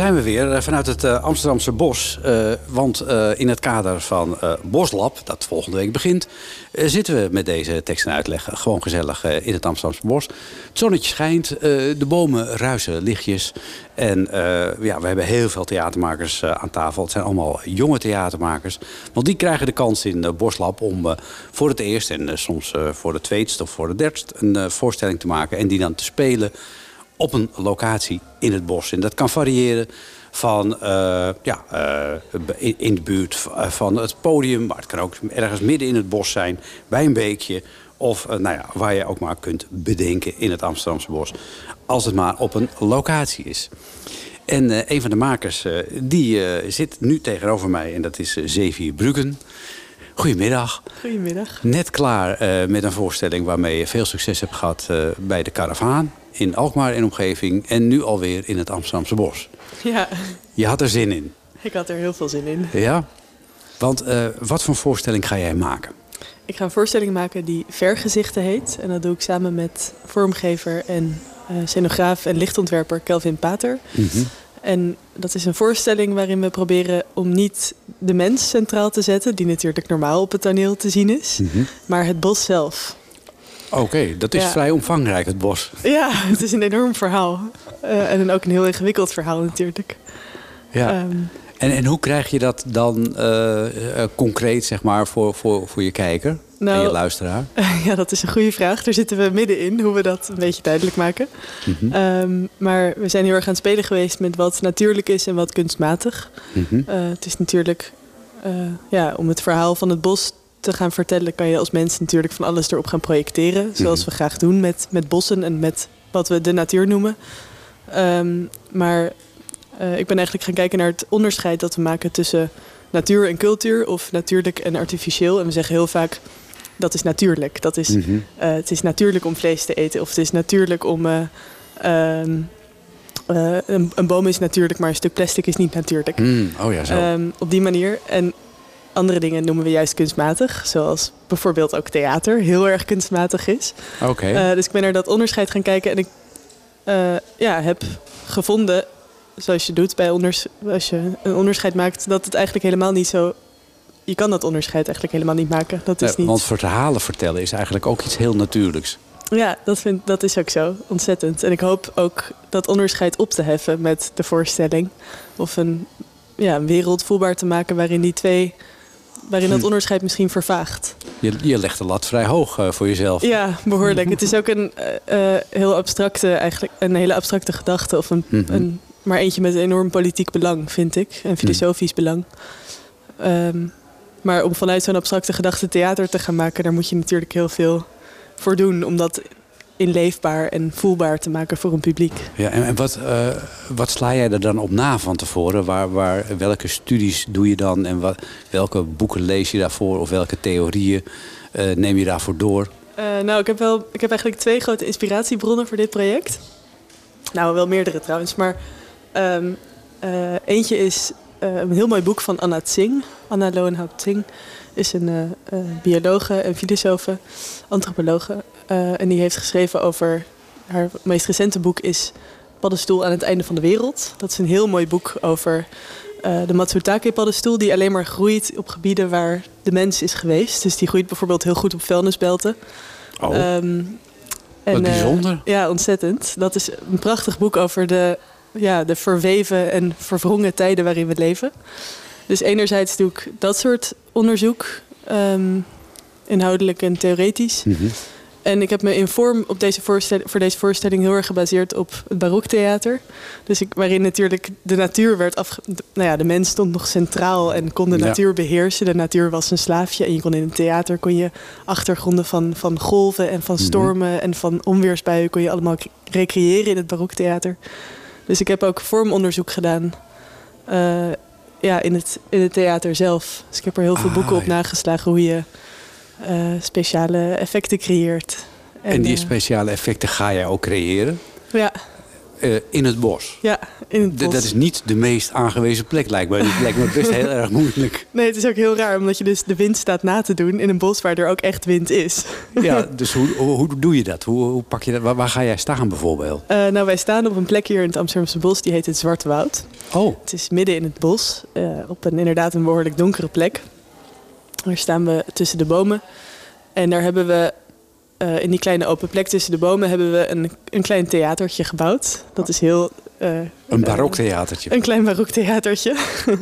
zijn we weer eh, vanuit het eh, Amsterdamse Bos. Eh, want in het kader van Boslab, dat volgende week begint... zitten we met deze tekst en uitleg gewoon gezellig in het Amsterdamse Bos. Het zonnetje schijnt, de bomen ruisen lichtjes. En ja, we hebben heel veel theatermakers aan tafel. Het zijn allemaal jonge theatermakers. Want die krijgen de kans in Boslab om voor het eerst... en soms voor de tweede of voor de derde een voorstelling te maken... en die dan te spelen op een locatie in het bos. En dat kan variëren van eh, ja, eh, in, de buurt eh, van het podium... maar het kan ook ergens midden in het bos zijn, bij een beekje... of nou ja, waar je ook maar kunt bedenken in het Amsterdamse bos... als het maar op een locatie is. En een van de makers die zit nu tegenover mij... en dat is Xavier Bruggen. Goedemiddag. Goedemiddag. Net klaar met een voorstelling waarmee je veel succes hebt gehad eh, bij de Caravaan in Alkmaar en omgeving en nu alweer in het Amsterdamse Bos. Ja, Je had er zin in, ik had er heel veel zin in. ja? Want eh, wat voor voorstelling ga jij maken? Ik ga een voorstelling maken die Vergezichten heet. En dat doe ik samen met vormgever en eh, scenograaf en lichtontwerper Kelvin Pater. En dat is een voorstelling waarin we proberen om niet de mens centraal te zetten, die natuurlijk normaal op het toneel te zien is, maar het bos zelf. Oké, dat is Ja. vrij omvangrijk, het bos. Ja, het is een enorm verhaal. Eh, en dan ook een heel ingewikkeld verhaal natuurlijk. Ja. Ehm, En, en hoe krijg je dat dan eh, eh, concreet, zeg maar, voor, voor, voor je kijker en Nou, je luisteraar? ja, dat is een goede vraag. Daar zitten we middenin, hoe we dat een beetje duidelijk maken. Mhm. Ehm, maar we zijn heel erg aan het spelen geweest met wat natuurlijk is en wat kunstmatig. Mhm. Het is natuurlijk, ja, om het verhaal van het bos te gaan vertellen, kan je als mens natuurlijk van alles erop gaan projecteren. Zoals Mhm. we graag doen met, met bossen en met wat we de natuur noemen. Ehm, maar eh, ik ben eigenlijk gaan kijken naar het onderscheid dat we maken tussen natuur en cultuur of natuurlijk en artificieel. En we zeggen heel vaak dat is natuurlijk. Dat is, Mhm. eh, het is natuurlijk om vlees te eten of het is natuurlijk om. eh, ehm, eh, een, een boom is natuurlijk, maar een stuk plastic is niet natuurlijk. Mm, oh ja, zo. Ehm, op die manier. En andere dingen noemen we juist kunstmatig. Zoals bijvoorbeeld ook theater heel erg kunstmatig is. Oké. Eh, dus ik ben naar dat onderscheid gaan kijken. En ik eh, ja, heb gevonden, zoals je doet bij onders als je een onderscheid maakt... dat het eigenlijk helemaal niet zo... Je kan dat onderscheid eigenlijk helemaal niet maken. Dat is niet... Want verhalen vertellen is eigenlijk ook iets heel natuurlijks. Ja, dat, vind, dat is ook zo. Ontzettend. En ik hoop ook dat onderscheid op te heffen met de voorstelling. Of een, ja, een wereld voelbaar te maken waarin die twee... waarin dat Hm. onderscheid misschien vervaagt. Je, je legt de lat vrij hoog eh, voor jezelf. Ja, behoorlijk. Het is ook een eh, eh, heel abstracte, eigenlijk een hele abstracte gedachte. Of een, Mhm. een, maar eentje met een enorm politiek belang, vind ik. En filosofisch belang. Ehm, maar om vanuit zo'n abstracte gedachte theater te gaan maken, daar moet je natuurlijk heel veel voor doen. Om dat inleefbaar en voelbaar te maken voor een publiek. Ja, en, en wat, eh, wat sla jij er dan op na van tevoren? Waar, waar, welke studies doe je dan? En wat, welke boeken lees je daarvoor? Of welke theorieën eh, neem je daarvoor door? Eh, nou, ik heb, wel, ik heb eigenlijk twee grote inspiratiebronnen voor dit project. Nou, wel meerdere trouwens. Maar ehm, eh, eentje is een heel mooi boek van Anna Tsing. Anna Lowenhaupt Tsing is een eh, biologe en filosofe, antropologe. Eh, en die heeft geschreven over... Haar meest recente boek is Paddenstoel aan het einde van de wereld. Dat is een heel mooi boek over eh, de Matsutake-paddenstoel... die alleen maar groeit op gebieden waar de mens is geweest. Dus die groeit bijvoorbeeld heel goed op vuilnisbelten. Oh, Ehm, Wat eh, bijzonder. ja, ontzettend. Dat is een prachtig boek over de ja, de verweven en verwrongen tijden waarin we leven. Dus enerzijds doe ik dat soort onderzoek, ehm, inhoudelijk en theoretisch. En ik heb me in vorm op deze voorstelling, voor deze voorstelling heel erg gebaseerd op het baroktheater. Dus ik, waarin natuurlijk de natuur werd afge... Nou ja, de mens stond nog centraal en kon de Ja. natuur beheersen. De natuur was een slaafje en je kon in het theater kon je achtergronden van, van golven en van Mhm. stormen en van onweersbuien kon je allemaal recreëren in het baroktheater. Dus ik heb ook vormonderzoek gedaan eh, ja, in, het, in het theater zelf. Dus ik heb er heel veel Ah, boeken op ja. nageslagen hoe je speciale effecten creëert. En, die eh, speciale effecten ga jij ook creëren ja, eh, in het bos. ja, in het D- bos. Dat is niet de meest aangewezen plek, lijkt me. Dat lijkt me best heel erg moeilijk. Nee, het is ook heel raar, omdat je dus de wind staat na te doen in een bos waar er ook echt wind is. Ja, dus hoe, hoe, hoe doe je dat? Hoe, hoe pak je dat? Waar, waar ga jij staan bijvoorbeeld? Eh, nou, wij staan op een plek hier in het Amsterdamse bos, die heet het Zwarte Woud. Oh. Het is midden in het bos, eh, op een inderdaad een behoorlijk donkere plek. Daar staan we tussen de bomen. En daar hebben we, eh, in die kleine open plek tussen de bomen, hebben we een, een klein theatertje gebouwd. Dat is heel... eh, Een eh, baroktheatertje. Een klein baroktheatertje.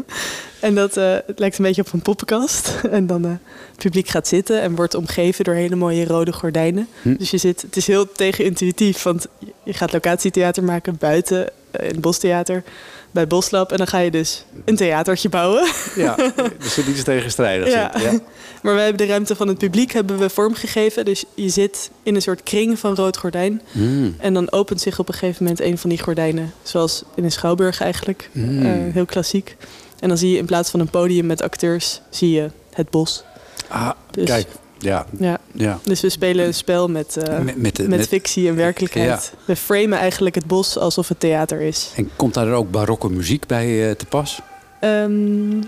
en dat eh, het lijkt een beetje op een poppenkast. en dan het publiek gaat zitten en wordt omgeven door hele mooie rode gordijnen. Hm. Dus je zit, het is heel tegenintuïtief, want je- gaat locatietheater maken buiten in het bostheater bij Boslab. En dan ga je dus een theatertje bouwen. Ja, er zit iets tegenstrijdigs Ja. in. Ja. Maar wij hebben de ruimte van het publiek hebben we vormgegeven. Dus je zit in een soort kring van rood gordijn. Mm. En dan opent zich op een gegeven moment een van die gordijnen. Zoals in een schouwburg eigenlijk. Mm. Eh, heel klassiek. En dan zie je in plaats van een podium met acteurs, zie je het bos. Ah, Dus- kijk. Ja. Ja. Ja. Dus we spelen een spel met, eh, Met- met, met de- met- fictie en werkelijkheid. We framen eigenlijk het bos alsof het theater is. En komt daar ook barokke muziek bij eh, te pas? Ehm,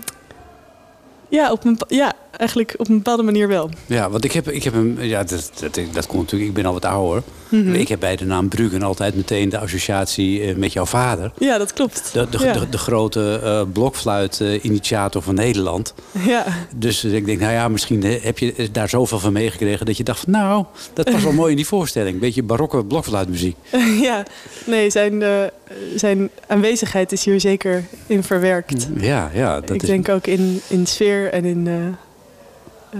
ja, op een, ja, eigenlijk op een bepaalde manier wel. Ja, want ik heb, ik heb een. Ja, dat, dat, dat komt natuurlijk. Ik ben al wat ouder. Mhm. Ik heb bij de naam Bruggen altijd meteen de associatie eh, met jouw vader. Ja, dat klopt. De, de, ja. de, de grote eh blokfluit-initiator van Nederland. ja. Dus ik denk, nou ja, misschien eh, heb je daar zoveel van meegekregen dat je dacht, van, nou, dat was wel mooi in die voorstelling. Beetje barokke blokfluitmuziek. ja, nee, zijn, zijn aanwezigheid is hier zeker in verwerkt. Ja, ja. Dat Ik is, denk ook in, in sfeer en in, eh,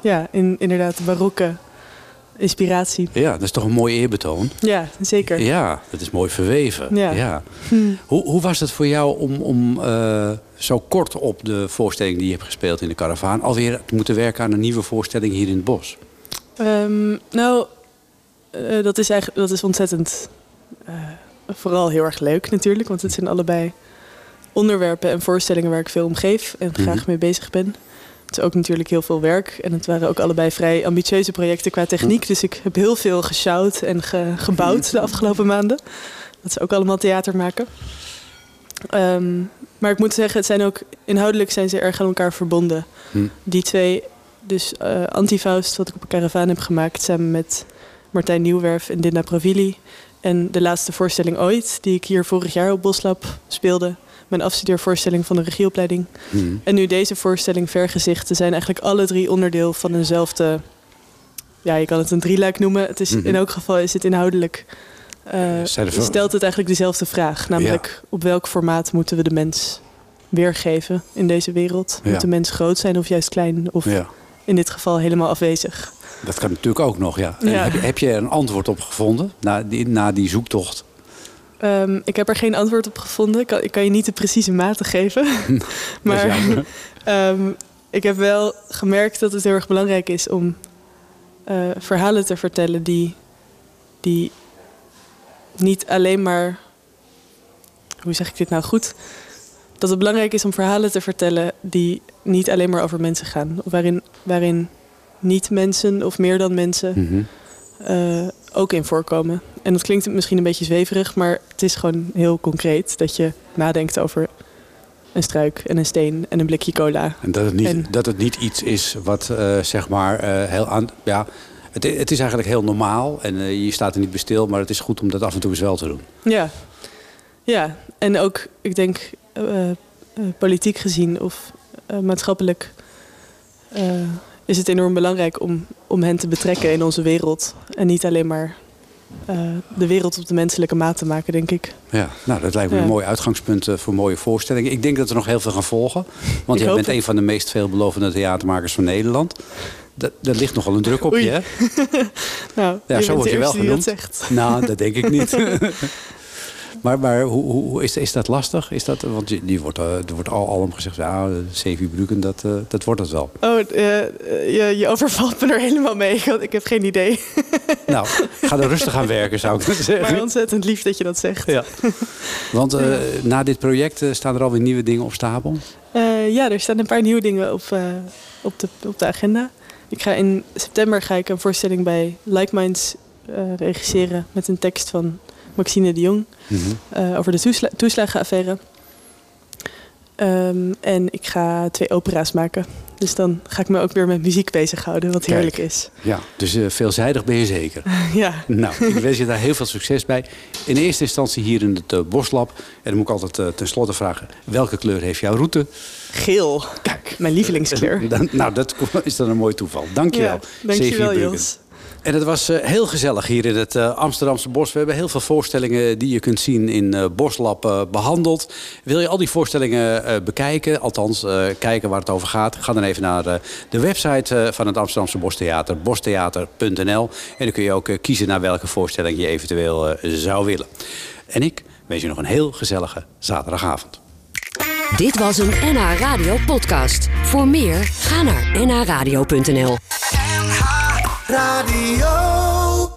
ja, in inderdaad barokke inspiratie. Ja, dat is toch een mooi eerbetoon. Ja, zeker. Ja, dat is mooi verweven. Ja. Hm. Hoe, hoe was het voor jou om, om eh, zo kort op de voorstelling die je hebt gespeeld in de Caravaan... alweer te moeten werken aan een nieuwe voorstelling hier in het bos? Ehm, nou, eh, dat is eigenlijk dat is ontzettend vooral heel erg leuk natuurlijk, want het zijn allebei onderwerpen en voorstellingen waar ik veel om geef en graag Mhm. mee bezig ben. Het is ook natuurlijk heel veel werk en het waren ook allebei vrij ambitieuze projecten qua techniek, dus ik heb heel veel gesjouwd en ge- gebouwd de afgelopen maanden. Dat is ook allemaal theater maken. Ehm, maar ik moet zeggen, het zijn ook inhoudelijk zijn ze erg aan elkaar verbonden. Hm. Die twee, dus eh Antifaust, wat ik op een karavaan heb gemaakt samen met Martijn Nieuwwerf en Dinda Provili. En de laatste voorstelling ooit, die ik hier vorig jaar op Boslab speelde. Mijn afstudeervoorstelling van de regieopleiding. Hmm. En nu deze voorstelling Vergezichten zijn eigenlijk alle drie onderdeel van eenzelfde... Ja, je kan het een drieluik noemen. Het is, Mhm. In elk geval is het inhoudelijk... eh, stelt het eigenlijk dezelfde vraag. Namelijk, op welk formaat moeten we de mens weergeven in deze wereld? Ja. Moet de mens groot zijn of juist klein? Of Ja. in dit geval helemaal afwezig? Dat kan natuurlijk ook nog, ja. En heb je er een antwoord op gevonden na die, na die zoektocht? Ehm, ik heb er geen antwoord op gevonden. Ik kan, ik kan je niet de precieze maten geven. maar ehm, ik heb wel gemerkt dat het heel erg belangrijk is om eh, verhalen te vertellen die, die niet alleen maar. Hoe zeg ik dit nou goed? Dat het belangrijk is om verhalen te vertellen die niet alleen maar over mensen gaan. Of waarin, waarin niet mensen of meer dan mensen Mhm. eh, ook in voorkomen. En dat klinkt misschien een beetje zweverig, maar het is gewoon heel concreet dat je nadenkt over een struik en een steen en een blikje cola. En dat het niet, En- dat het niet iets is wat, eh, zeg maar, eh, heel aan... Ja, het, het is eigenlijk heel normaal en eh, je staat er niet bij stil... maar het is goed om dat af en toe eens wel te doen. Ja, ja. en ook, ik denk, politiek gezien of maatschappelijk is het enorm belangrijk om, om hen te betrekken in onze wereld. En niet alleen maar eh, de wereld op de menselijke maat te maken, denk ik. Ja, nou, dat lijkt me Ja. een mooi uitgangspunt eh, voor mooie voorstellingen. Ik denk dat er nog heel veel gaan volgen. Want jij hoop bent het. een van de meest veelbelovende theatermakers van Nederland. Dat, ligt nogal een druk op Oei. je, hè? Nou, Ja, je zo word je wel dat genoemd. zegt. Nou, dat denk ik niet. maar maar hoe, hoe is, is dat lastig? Is dat, want je- die wordt, eh, er wordt al alom gezegd, ja, Sevi Bruken, dat, eh, dat wordt het wel. Oh, eh, je, je overvalt me er helemaal mee. Ik, had- ik heb geen idee. Nou, ga er rustig aan werken, zou ik zeggen. Maar ontzettend lief dat je dat zegt. Ja. Want na dit project staan er alweer nieuwe dingen op stapel. Ja, er staan een paar nieuwe dingen op, op, de, op de agenda. Ik ga in september ga ik een voorstelling bij Like Minds regisseren met een tekst van Maxine de Jong eh, over de toesla toeslagenaffaire. Ehm, en ik ga twee opera's maken. Dus dan ga ik me ook weer met muziek bezighouden, wat Kijk. heerlijk is. Ja, dus eh, veelzijdig ben je zeker. Ja. Nou, ik wens je daar heel veel succes bij. In eerste instantie hier in het eh, Boslab. En dan moet ik altijd eh, tenslotte vragen... welke kleur heeft jouw route? Geel. Kijk. Mijn lievelingskleur. Dan, nou, dat is dan een mooi toeval. Dankjewel. Ja, dankjewel, Bruggen. Jos. En het was eh, heel gezellig hier in het eh, Amsterdamse Bos. We hebben heel veel voorstellingen die je kunt zien in eh, Boslab eh, behandeld. Wil je al die voorstellingen bekijken, althans kijken waar het over gaat... ga dan even naar de website van het Amsterdamse Bostheater, bostheater.nl. En dan kun je ook kiezen naar welke voorstelling je eventueel zou willen. En ik wens je nog een heel gezellige zaterdagavond. Dit was een NH Radio podcast. Voor meer, ga naar nhradio.nl. Radio.